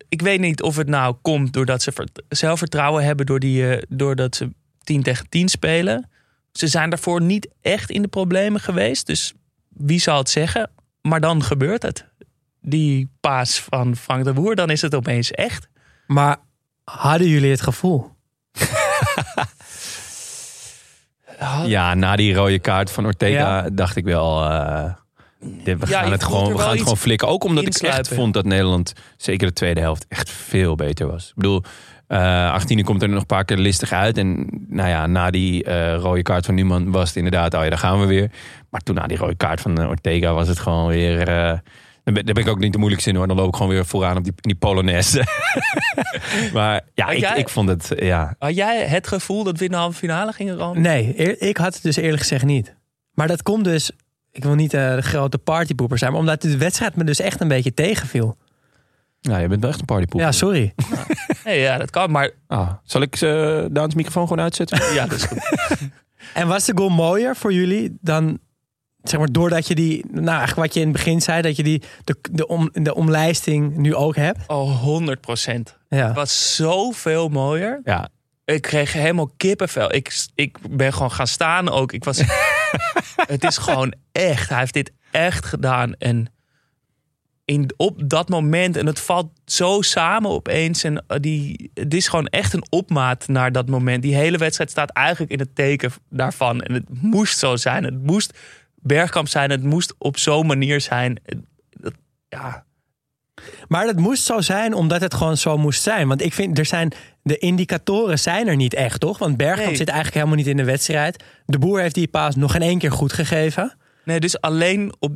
Ik weet niet of het nou komt doordat ze vert- zelfvertrouwen hebben door die, eh, doordat ze 10 tegen 10 spelen. Ze zijn daarvoor niet echt in de problemen geweest. Dus wie zal het zeggen? Maar dan gebeurt het. Die paas van Frank de Boer, dan is het opeens echt. Maar hadden jullie het gevoel? [LAUGHS] Ja, na die rode kaart van Ortega Ja. dacht ik wel... eh, we Ja, gaan het gewoon, we gaan het gewoon flikken. Ook omdat ik echt vond dat Nederland, zeker de tweede helft, echt veel beter was. Ik bedoel, eh 18 komt er nog een paar keer listig uit. En nou ja, na die eh, rode kaart van Newman was het inderdaad, oh ja, daar gaan we weer. Maar toen na die rode kaart van eh, Ortega was het gewoon weer... eh, dan ben, ik ook niet de moeilijkste in hoor. Dan loop ik gewoon weer vooraan op die, in die Polonaise. [LAUGHS] maar ja, ik, jij- ik vond het, ja... Had jij het gevoel dat we in de halve finale gingen komen? Nee, eer- ik had het dus eerlijk gezegd niet. Maar dat komt dus, ik wil niet eh, de grote partypoeper zijn, maar omdat de wedstrijd me dus echt een beetje tegenviel. Ja, je bent wel echt een partypoep. Ja, sorry. [LAUGHS] Nee, ja, dat kan. Maar Ah, zal ik uh, Daans microfoon gewoon uitzetten? [LAUGHS] ja, dat is goed. [LAUGHS] En was de goal mooier voor jullie dan, zeg maar, doordat je die, nou eigenlijk wat je in het begin zei, dat je die, de, de, om, de omlijsting nu ook hebt? Oh, 100 procent. Ja. Het was zoveel mooier. Ja, Ik kreeg helemaal kippenvel. Ik, ik ben gewoon gaan staan ook. Ik was, [LAUGHS] het is gewoon echt. Hij heeft dit echt gedaan. En in, op dat moment, en het valt zo samen opeens. En eh, die, het is gewoon echt een opmaat naar dat moment. Die hele wedstrijd staat eigenlijk in het teken daarvan. En het moest zo zijn. Het moest Bergkamp zijn. Het moest op zo'n manier zijn. Ja, Maar dat moest zo zijn omdat het gewoon zo moest zijn. Want ik vind, er zijn, de indicatoren zijn er niet echt, toch? Want Bergkamp Nee. zit eigenlijk helemaal niet in de wedstrijd. De Boer heeft die paas nog in één keer goed gegeven. Nee, dus alleen, op,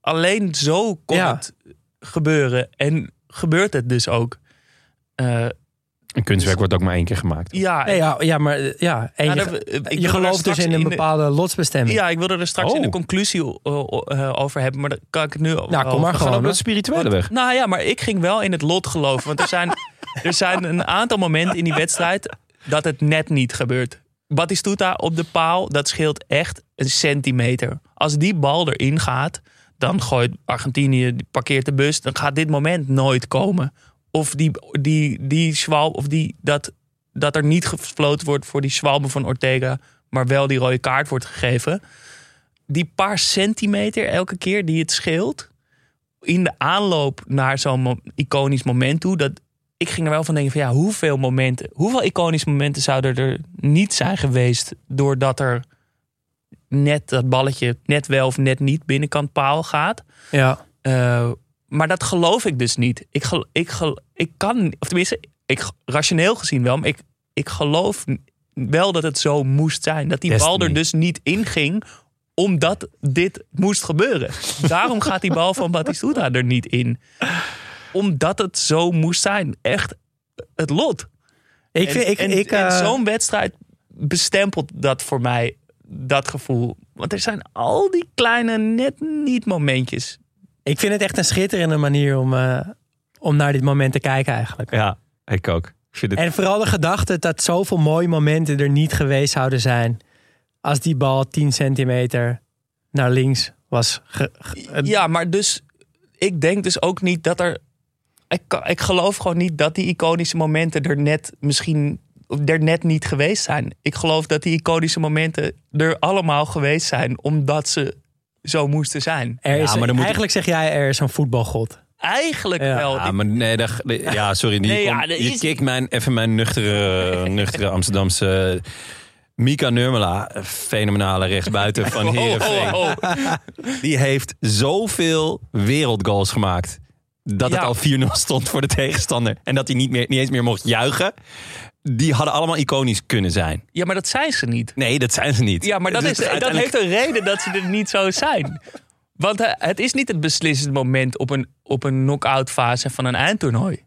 alleen zo kon Ja. het gebeuren. En gebeurt het dus ook. Eh, een kunstwerk wordt ook maar één keer gemaakt. ja, Nee, ja, ja, maar eh, ja. En je, ik je gelooft dus in een in de- bepaalde lotsbestemming. ja, ik wilde er straks in de Oh. conclusie eh, eh, over hebben. Maar daar kan ik het nu Nou, kom maar We gaan gewoon. op de spirituele weg. Nou ja, maar ik ging wel in het lot geloven. Want er zijn, [LAUGHS] er zijn een aantal momenten in die wedstrijd dat het net niet gebeurt. Batistuta op de paal, dat scheelt echt een centimeter. Als die bal erin gaat, dan gooit Argentinië, die parkeert de bus. Dan gaat dit moment nooit komen. Of die, die, die zwalb, of die, dat, dat er niet gefloten wordt voor die zwalbe van Ortega, maar wel die rode kaart wordt gegeven. Die paar centimeter elke keer die het scheelt, in de aanloop naar zo'n iconisch moment toe, dat ik ging er wel van denken van ja, hoeveel momenten, hoeveel iconische momenten zouden er niet zijn geweest doordat er net dat balletje net wel of net niet binnenkant paal gaat. Ja. Eh, maar dat geloof ik dus niet. Ik, gel- ik, gel- ik kan, of tenminste, ik, rationeel gezien wel, maar ik, ik geloof wel dat het zo moest zijn. Dat die bal er dus niet inging, omdat dit moest gebeuren. Daarom gaat die bal van Batistuta er niet in. Omdat het zo moest zijn. Echt het lot. Ik, En, vind, ik, en, ik, en eh, zo'n wedstrijd bestempelt dat voor mij, dat gevoel. Want er zijn al die kleine net niet momentjes. Ik vind het echt een schitterende manier om, eh, om naar dit moment te kijken eigenlijk. Ja, ik ook. Ik vind het... En vooral de gedachte dat zoveel mooie momenten er niet geweest zouden zijn. Als die bal 10 centimeter naar links was. ge- ge- Ja, maar dus ik denk dus ook niet dat er. Ik, ik geloof gewoon niet dat die iconische momenten er net misschien of er net niet geweest zijn. Ik geloof dat die iconische momenten er allemaal geweest zijn omdat ze zo moesten zijn. er Ja, is, maar dan moet- Eigenlijk zeg jij er is een voetbalgod. eigenlijk Ja. wel. Ja, maar nee, [LAUGHS] ja sorry. Die Nee, ja, je is- kikt mijn, even mijn nuchtere, [LAUGHS] nuchtere Amsterdamse... Mika Nurmela, fenomenale rechtsbuiten van [LAUGHS] Oh, Heerenveen. oh, oh. Die heeft zoveel wereldgoals gemaakt. Dat het Ja. al 4-0 stond voor de tegenstander. En dat hij niet, meer, niet eens meer mocht juichen. Die hadden allemaal iconisch kunnen zijn. Ja, maar dat zijn ze niet. Nee, dat zijn ze niet. Ja, maar dat, Dus is, dat heeft een reden dat ze er niet zo zijn. Want eh, het is niet het beslissend moment op een, op een knock-out fase van een eindtoernooi.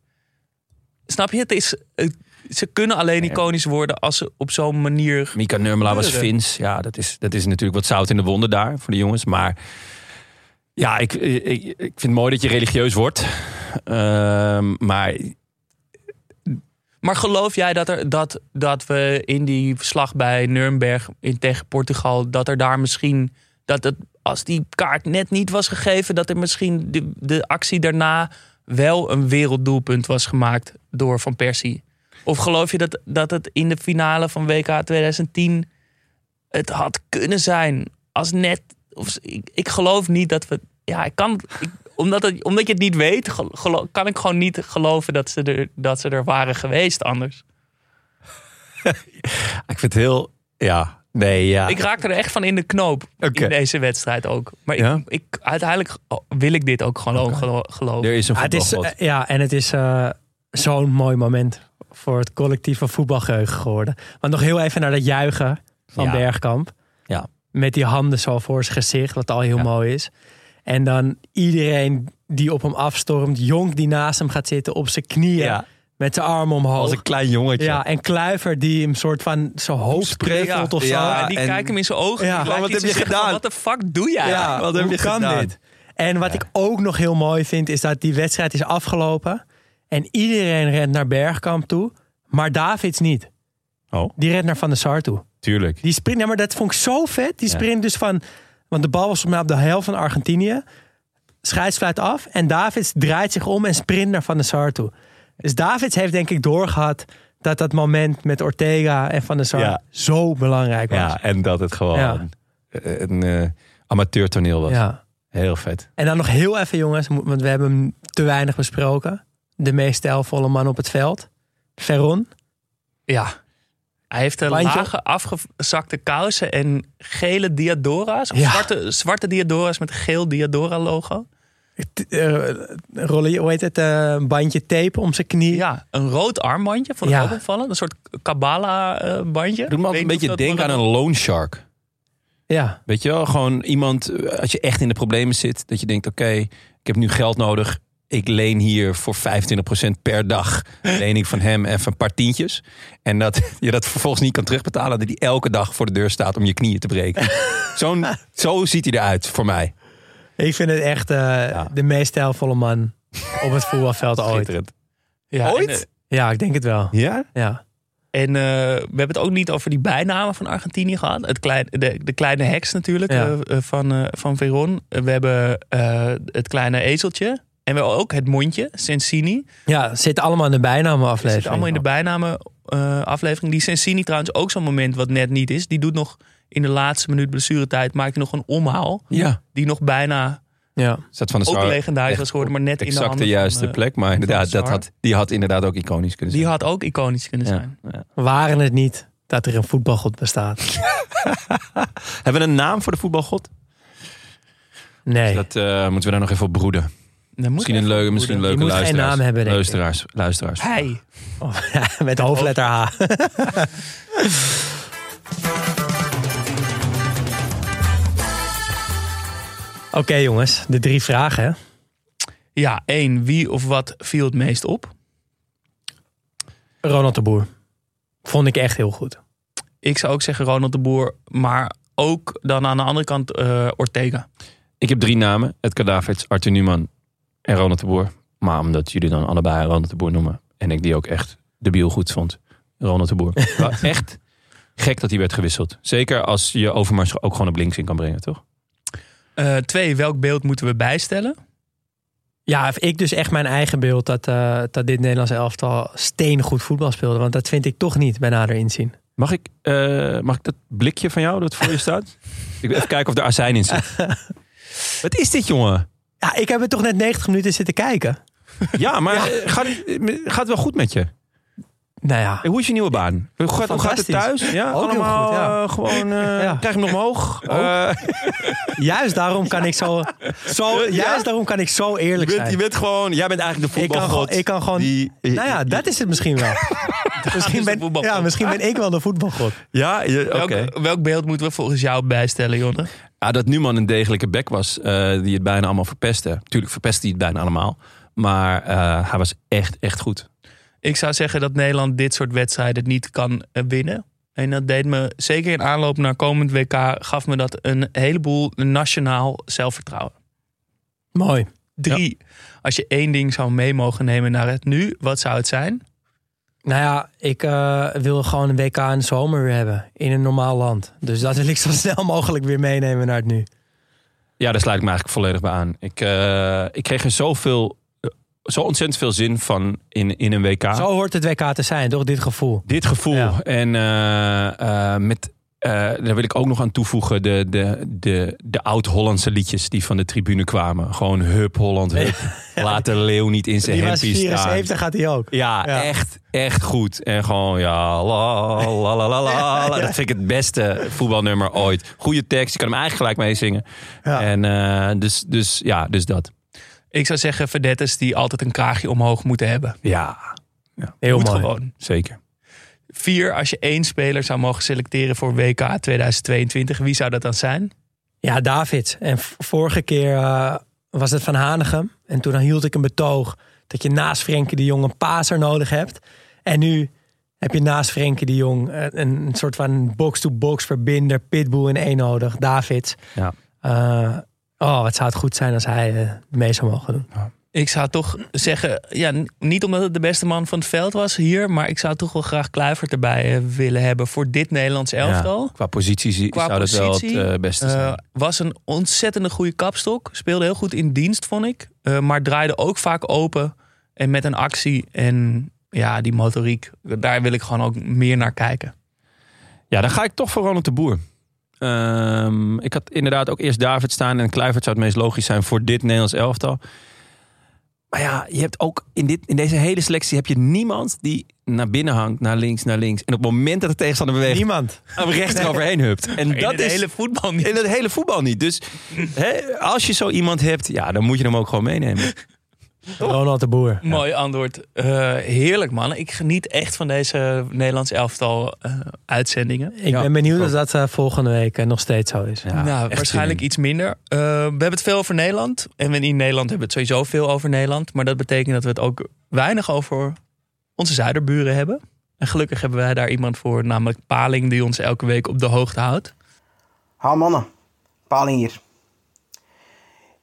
Snap je? Het is, het- ze kunnen alleen iconisch worden als ze op zo'n manier... Mika Nurmela was. Fins. Ja, dat is, dat is natuurlijk wat zout in de wonden daar voor de jongens. Maar ja, ik, ik, ik vind het mooi dat je religieus wordt. Ehm, maar Maar geloof jij dat, er, dat, dat we in die slag bij Nuremberg in, tegen Portugal... dat er daar misschien... dat het, als die kaart net niet was gegeven... dat er misschien de, de actie daarna wel een werelddoelpunt was gemaakt door Van Persie? Of geloof je dat, dat het in de finale van WK 2010 het had kunnen zijn als net... Of, ik, ik geloof niet dat we... Ja, ik kan... omdat, het, omdat je het niet weet, gelo- kan ik gewoon niet geloven dat ze, er, dat ze er waren geweest anders. [LAUGHS] ik vind het heel... Ja, nee, ja. Ik raak er echt van in de knoop Oké. in deze wedstrijd ook. Maar Ja? ik, ik, uiteindelijk wil ik dit ook gewoon gelo- geloven. er is een Ah, het is, eh, ja, en het is eh, zo'n mooi moment voor het collectieve voetbalgeheugen geworden. Want nog heel even naar dat juichen van Ja. Bergkamp. Ja. Met die handen zo voor zijn gezicht, wat al heel Ja. mooi is. En dan iedereen die op hem afstormt. Jonk die naast hem gaat zitten op zijn knieën. Ja. Met zijn armen omhoog. Als een klein jongetje. Ja, en Kluivert die hem soort van zijn hoofd prevelt of zo. Ja, en die en- kijkt hem in zijn ogen. Ja. wat heb je gedaan? Wat de fuck doe jij? Ja, wat heb hoe je kan gedaan? dit? En wat ik ook nog heel mooi vind, is dat die wedstrijd is afgelopen. En iedereen rent naar Bergkamp toe. Maar Davids niet. Oh, Die rent naar Van der Sar toe. tuurlijk. Die sprint, ja, maar dat vond ik zo vet. Die Ja. sprint dus van, want de bal was volgens mij op de helft van Argentinië. Scheidsfluit af en Davids draait zich om en sprint naar Van der Sar toe. Dus Davids heeft denk ik doorgehad dat dat moment met Ortega en Van der Sar Ja. zo belangrijk was. Ja, en dat het gewoon Ja. een, een eh, amateurtoneel was. Ja. Heel vet. En dan nog heel even jongens, want we hebben hem te weinig besproken. De meest stijlvolle man op het veld. Veron. Ja. Hij heeft een Bandje. lage afgezakte kousen en gele diadora's. Of Ja. zwarte, zwarte diadora's met een geel diadora logo. T- eh, rollen, hoe heet het? eh, een bandje tape om zijn knie. Ja, een rood armbandje. Vond ik Ja. ook opvallend. Een soort Kabbala eh, bandje. Doe me altijd een beetje denken aan een loan shark. Ja. Weet je wel, gewoon iemand, eh, als je echt in de problemen zit, dat je denkt, oké, ik heb nu geld nodig. Ik leen hier voor 25% per dag. Leen ik van hem even een paar tientjes. En dat [LAUGHS] je dat vervolgens niet kan terugbetalen. Dat hij elke dag voor de deur staat om je knieën te breken. [LAUGHS] Zo'n, zo ziet hij eruit voor mij. Ik vind het echt eh, de meest stijlvolle man op het voetbalveld ooit. Ja, Ooit? En, eh, Ja, ik denk het wel. Ja? Ja. en, eh, we hebben het ook niet over die bijnamen van Argentinië gehad. Het klein, de, de kleine heks natuurlijk Ja. van, eh, van Veron. We hebben eh, het kleine ezeltje. En we hebben ook het mondje, Sensini. Ja, zit allemaal in de bijnamen Dat aflevering. zit allemaal in de bijnamen eh, aflevering. Die Sensini trouwens ook zo'n moment wat net niet is. Die doet nog in de laatste minuut blessuretijd maakt hij nog een omhaal. Ja. Die nog bijna Ja. Zat van de ook legendarisch was geworden. Maar net in de handen de juiste van, eh, plek. Maar inderdaad, dat had, die had inderdaad ook iconisch kunnen Die zijn. had ook iconisch kunnen zijn. Ja, ja. Waren het niet dat er een voetbalgod bestaat? [LAUGHS] [LAUGHS] Hebben we een naam voor de voetbalgod? Nee. Dat eh, moeten we daar nog even op broeden. Misschien een leuke, misschien een leuke moet geen luisteraars. naam hebben, denk ik. luisteraars, luisteraars. Hij. [LAUGHS] Oh, ja, met hoofdletter H. [LAUGHS] Oké jongens, de drie vragen. Ja, één. Wie of wat viel het meest op? Ronald de Boer. Vond ik echt heel goed. Ik zou ook zeggen Ronald de Boer. Maar ook dan aan de andere kant eh, Ortega. Ik heb drie namen. Het Kadaverts, Arthur Newman en Ronald de Boer. Maar omdat jullie dan allebei Ronald de Boer noemen. En ik die ook echt debiel goed vond. Ronald de Boer. [LAUGHS] Echt gek dat hij werd gewisseld. Zeker als je Overmars ook gewoon op links in kan brengen, toch? Eh, twee. Welk beeld moeten we bijstellen? Ja, ik dus echt mijn eigen beeld dat, eh, dat dit Nederlands elftal steengoed voetbal speelde. Want dat vind ik toch niet bij nader inzien. Mag ik, eh, mag ik dat blikje van jou dat voor je staat? [LAUGHS] ik wil even kijken of er azijn in zit. [LAUGHS] Wat is dit, jongen? Ja, ik heb er toch net 90 minuten zitten kijken. Ja, maar Gaat, gaat het wel goed met je? Nou ja, hoe is je nieuwe baan? Hoe gaat, hoe gaat het thuis? Ja, Ook heel allemaal goed, ja. eh, gewoon... eh, Ja. Krijg je hem nog omhoog? Eh, juist daarom kan ik zo, [LAUGHS] zo, juist daarom kan ik zo je, eerlijk bent, zijn. je bent gewoon... Jij bent eigenlijk de ik voetbalgod. ik kan gewoon. die- nou ja, dat is het misschien wel. [LAUGHS] misschien, ben, ja, misschien ben ik wel de voetbalgod. Ja, je- oké. Welk, welk beeld moeten we volgens jou bijstellen, Jonne? Ja, dat Numan een degelijke bek was, eh, die het bijna allemaal verpestte. Tuurlijk verpestte hij het bijna allemaal. Maar eh, hij was echt, echt goed. Ik zou zeggen dat Nederland dit soort wedstrijden niet kan eh, winnen. En dat deed me, zeker in aanloop naar komend WK, gaf me dat een heleboel nationaal zelfvertrouwen. Mooi. Drie, als je één ding zou mee mogen nemen naar het nu, wat zou het zijn? Nou ja, ik eh, wil gewoon een WK in de zomer weer hebben. In een normaal land. Dus dat wil ik zo [LAUGHS] snel mogelijk weer meenemen naar het nu. Ja, daar sluit ik me eigenlijk volledig bij aan. Ik, eh, ik kreeg er zoveel, zo ontzettend veel zin van in, in een WK. Zo hoort het WK te zijn, toch? Dit gevoel. Dit gevoel. Ja. En eh, eh, met, eh, daar wil ik ook nog aan toevoegen de, de, de, de oud-Hollandse liedjes die van de tribune kwamen. Gewoon hup Holland, hup. [LAUGHS] Laat de leeuw niet in zijn Die was hempie staan. 74, gaat hij ook. Ja, Ja. echt, echt goed. En gewoon, ja, la, la, la, la, la. [LAUGHS] Dat vind ik het beste voetbalnummer ooit. Goede tekst, je kan hem eigenlijk gelijk meezingen. Ja. En dus, dus, ja, dus dat. Ik zou zeggen verdettes die altijd een kraagje omhoog moeten hebben. Ja, Heel Moet mooi. gewoon. zeker. Vier, als je één speler zou mogen selecteren voor WK 2022, wie zou dat dan zijn? Ja, David. En vorige keer eh, was het Van Hanegem. En toen hield ik een betoog dat je naast Frenkie de Jong een paser nodig hebt. En nu heb je naast Frenkie de Jong eh, een, een soort van box-to-box verbinder, pitbull in één nodig, David. Ja. Eh, oh, wat zou het goed zijn als hij eh, mee zou mogen doen. Ik zou toch zeggen, ja, niet omdat het de beste man van het veld was hier, maar ik zou toch wel graag Kluivert erbij eh, willen hebben voor dit Nederlands elftal. Ja, qua positie Qua zou dat wel het eh, beste zijn. Was een ontzettende goede kapstok. Speelde heel goed in dienst, vond ik. Eh, maar draaide ook vaak open en met een actie. En ja, die motoriek, daar wil ik gewoon ook meer naar kijken. Ja, dan ga ik toch voor Ronald de Boer. Ehm, ik had inderdaad ook eerst David staan en Kluivert zou het meest logisch zijn voor dit Nederlands elftal. Maar ja, je hebt ook in, dit, in deze hele selectie heb je niemand die naar binnen hangt, naar links, naar links. En op het moment dat de tegenstander beweegt, Niemand. hem rechts eroverheen hupt. [LAUGHS] En In dat het is hele voetbal niet. in het hele voetbal niet. Dus als je zo iemand hebt, ja, dan moet je hem ook gewoon meenemen. Ronald de Boer. Mooi antwoord. Eh, heerlijk man. Ik geniet echt van deze Nederlands elftal eh, uitzendingen. Ik Ja, ben benieuwd of dat eh, volgende week nog steeds zo is. Ja, nou, waarschijnlijk zin iets minder. Eh, we hebben het veel over Nederland. En we in Nederland hebben we het sowieso veel over Nederland. Maar dat betekent dat we het ook weinig over onze zuiderburen hebben. En gelukkig hebben wij daar iemand voor, namelijk Paling, die ons elke week op de hoogte houdt. Ha mannen, Paling hier.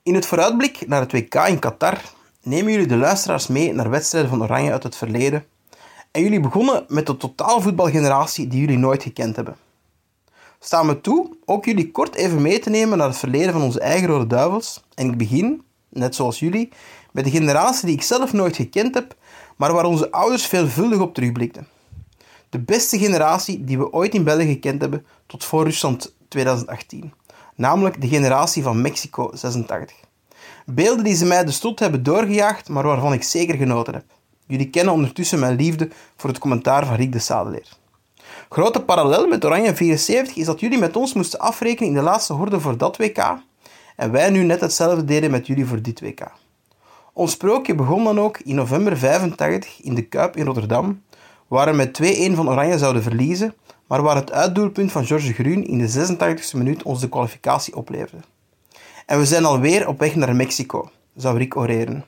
In het vooruitblik naar het WK in Qatar nemen jullie de luisteraars mee naar wedstrijden van Oranje uit het verleden. En jullie begonnen met de totaalvoetbalgeneratie die jullie nooit gekend hebben. Staan me toe ook jullie kort even mee te nemen naar het verleden van onze eigen Rode Duivels. En ik begin, net zoals jullie, met de generatie die ik zelf nooit gekend heb, maar waar onze ouders veelvuldig op terugblikten. De beste generatie die we ooit in België gekend hebben tot voor Rusland 2018. Namelijk de generatie van Mexico 86. Beelden die ze mij de stoet hebben doorgejaagd, maar waarvan ik zeker genoten heb. Jullie kennen ondertussen mijn liefde voor het commentaar van Riek de Sadeleer. Grote parallel met Oranje 74 is dat jullie met ons moesten afrekenen in de laatste horde voor dat WK. En wij nu net hetzelfde deden met jullie voor dit WK. Ons sprookje begon dan ook in november 85 in de Kuip in Rotterdam, waar we met 2-1 van Oranje zouden verliezen, maar waar het uitdoelpunt van George Groen in de 86e minuut ons de kwalificatie opleverde. En we zijn alweer op weg naar Mexico, zou Rick oreren.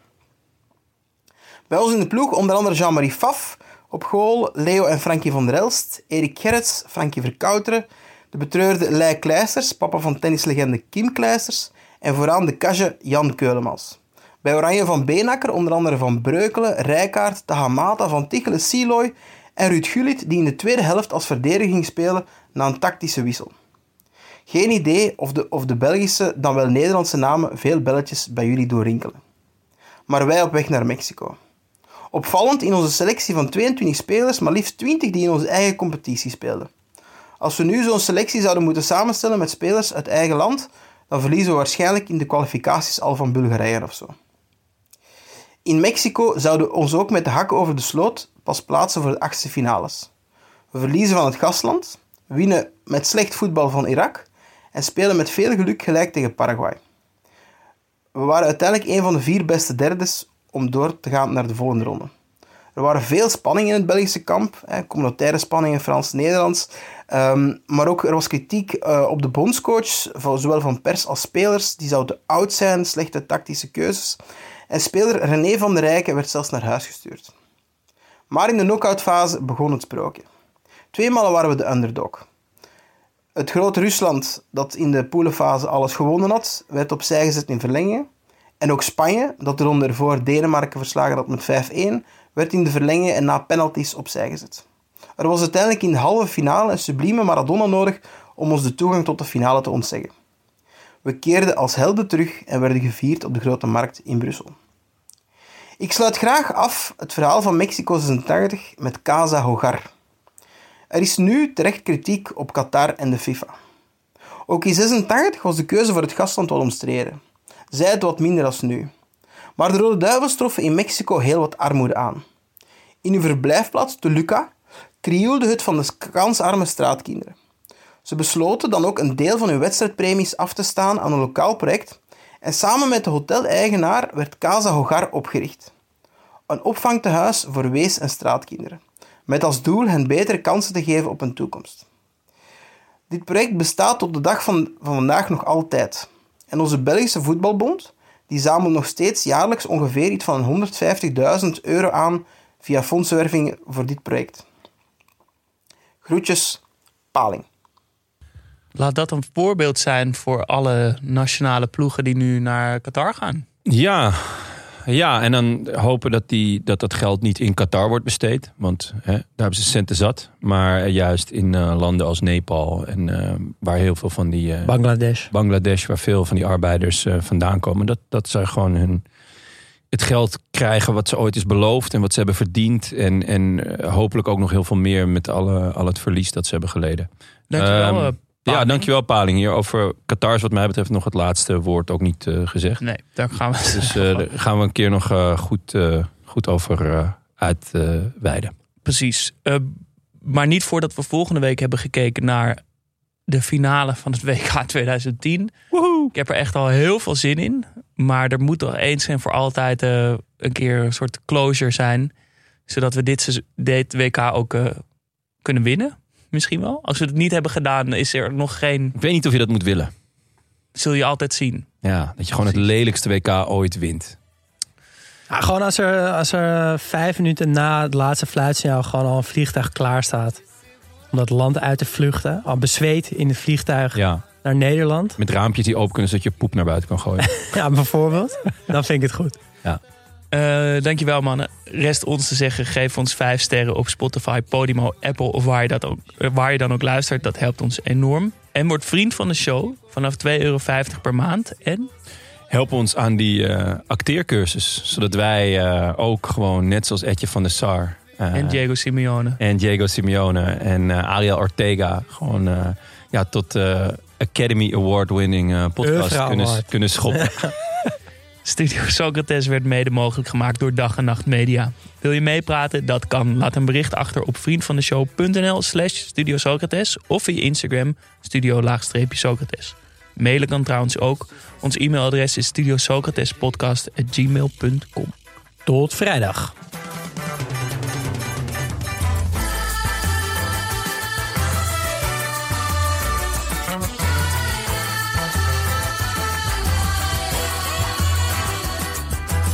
Bij ons in de ploeg onder andere Jean-Marie Faf op goal, Leo en Frankie van der Elst, Erik Gerrits, Frankie Verkouteren, de betreurde Lei Kleisters, papa van tennislegende Kim Kleisters, en vooraan de kage Jan Keulemans. Bij Oranje van Beenakker onder andere Van Breukelen, Rijkaard, Tahamata, Van Tichelen, Siloy en Ruud Gullit die in de tweede helft als verdediger ging spelen na een tactische wissel. Geen idee of de, of de Belgische, dan wel Nederlandse namen veel belletjes bij jullie doorrinkelen. Maar wij op weg naar Mexico. Opvallend in onze selectie van 22 spelers, maar liefst 20 die in onze eigen competitie speelden. Als we nu zo'n selectie zouden moeten samenstellen met spelers uit eigen land, dan verliezen we waarschijnlijk in de kwalificaties al van Bulgarije of zo. In Mexico zouden we ons ook met de hakken over de sloot pas plaatsen voor de achtste finales. We verliezen van het gastland, winnen met slecht voetbal van Irak en spelen met veel geluk gelijk tegen Paraguay. We waren uiteindelijk een van de vier beste derdes om door te gaan naar de volgende ronde. Er waren veel spanningen in het Belgische kamp, hè, communautaire spanningen Frans-Nederlands, ehm, maar ook er was kritiek uh, op de bondscoach, van, zowel van pers als spelers. Die zou te oud zijn, slechte tactische keuzes. En speler René van der Rijken werd zelfs naar huis gestuurd. Maar in de knock-outfase begon het sprookje. Tweemaal waren we de underdog. Het grote Rusland, dat in de poelenfase alles gewonnen had, werd opzij gezet in verlenging. En ook Spanje, dat de ronde ervoor Denemarken verslagen had met 5-1, werd in de verlenging en na penalties opzij gezet. Er was uiteindelijk in de halve finale een sublieme Maradona nodig om ons de toegang tot de finale te ontzeggen. We keerden als helden terug en werden gevierd op de grote markt in Brussel. Ik sluit graag af het verhaal van Mexico 86 met Casa Hogar. Er is nu terecht kritiek op Qatar en de FIFA. Ook in 86 was de keuze voor het gastland wel omstreden. Zij het wat minder als nu. Maar de Rode Duivels troffen in Mexico heel wat armoede aan. In hun verblijfplaats Toluca krioelde het van de kansarme straatkinderen. Ze besloten dan ook een deel van hun wedstrijdpremies af te staan aan een lokaal project en samen met de hoteleigenaar werd Casa Hogar opgericht. Een opvangtehuis voor wees- en straatkinderen, met als doel hen betere kansen te geven op een toekomst. Dit project bestaat tot de dag van, van vandaag nog altijd. En onze Belgische voetbalbond die zamelt nog steeds jaarlijks ongeveer iets van 150.000 euro aan via fondsenwerving voor dit project. Groetjes, Paling. Laat dat een voorbeeld zijn voor alle nationale ploegen die nu naar Qatar gaan. Ja, ja, en dan hopen dat, die, dat dat geld niet in Qatar wordt besteed. Want hè, daar hebben ze centen zat. Maar juist in uh, landen als Nepal en uh, waar heel veel van die... Uh, Bangladesh. Bangladesh, waar veel van die arbeiders vandaan komen. Dat, dat zij gewoon hun, het geld krijgen wat ze ooit is beloofd en wat ze hebben verdiend. En, en hopelijk ook nog heel veel meer met alle, al het verlies dat ze hebben geleden. Dankjewel, um, ja, dankjewel Paling. Hier over Qatar is wat mij betreft nog het laatste woord ook niet uh, gezegd. Nee, daar gaan we. Dus uh, [LAUGHS] daar gaan we een keer nog uh, goed, goed over uitweiden. Precies. maar niet voordat we volgende week hebben gekeken naar de finale van het WK 2010. Woehoe. Ik heb er echt al heel veel zin in. Maar er moet toch eens en voor altijd een keer een soort closure zijn. Zodat we dit, dit WK ook kunnen winnen misschien wel. Als we het niet hebben gedaan, is er nog geen. Ik weet niet of je dat moet willen. Zul je altijd zien. Ja, dat je gewoon het lelijkste WK ooit wint. Ja, gewoon als er, als er vijf minuten na het laatste fluitsignaal gewoon al een vliegtuig klaar staat. Om dat land uit te vluchten. Al bezweet in het vliegtuig ja. naar Nederland. Met raampjes die open kunnen zodat je poep naar buiten kan gooien. [LAUGHS] ja, bijvoorbeeld. Dan vind ik het goed. Ja. Uh, dankjewel mannen. Rest ons te zeggen, geef ons vijf sterren op Spotify, Podimo, Apple of waar je, dat ook, waar je dan ook luistert. Dat helpt ons enorm. En word vriend van de show vanaf 2,50 euro per maand. En help ons aan die uh, acteercursus. Zodat wij uh, ook gewoon, net zoals Etje van der Sar... Uh, en Diego Simeone. En Diego Simeone en Ariel Ortega... gewoon ja, tot Academy Award-winning podcast kunnen, kunnen schoppen. [LAUGHS] Studio Socrates werd mede mogelijk gemaakt door Dag en Nacht Media. Wil je meepraten? Dat kan. Laat een bericht achter op vriendvandeshow.nl slash Studio Socrates of via Instagram studio-socrates. Mailen kan trouwens ook. Ons e-mailadres is studiosocratespodcast.gmail.com. Tot vrijdag.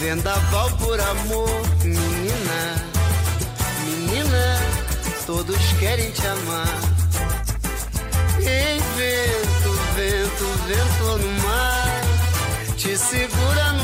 Vendaval por amor, menina, menina, todos querem te amar. Ei, vento, vento, vento no mar, te segura no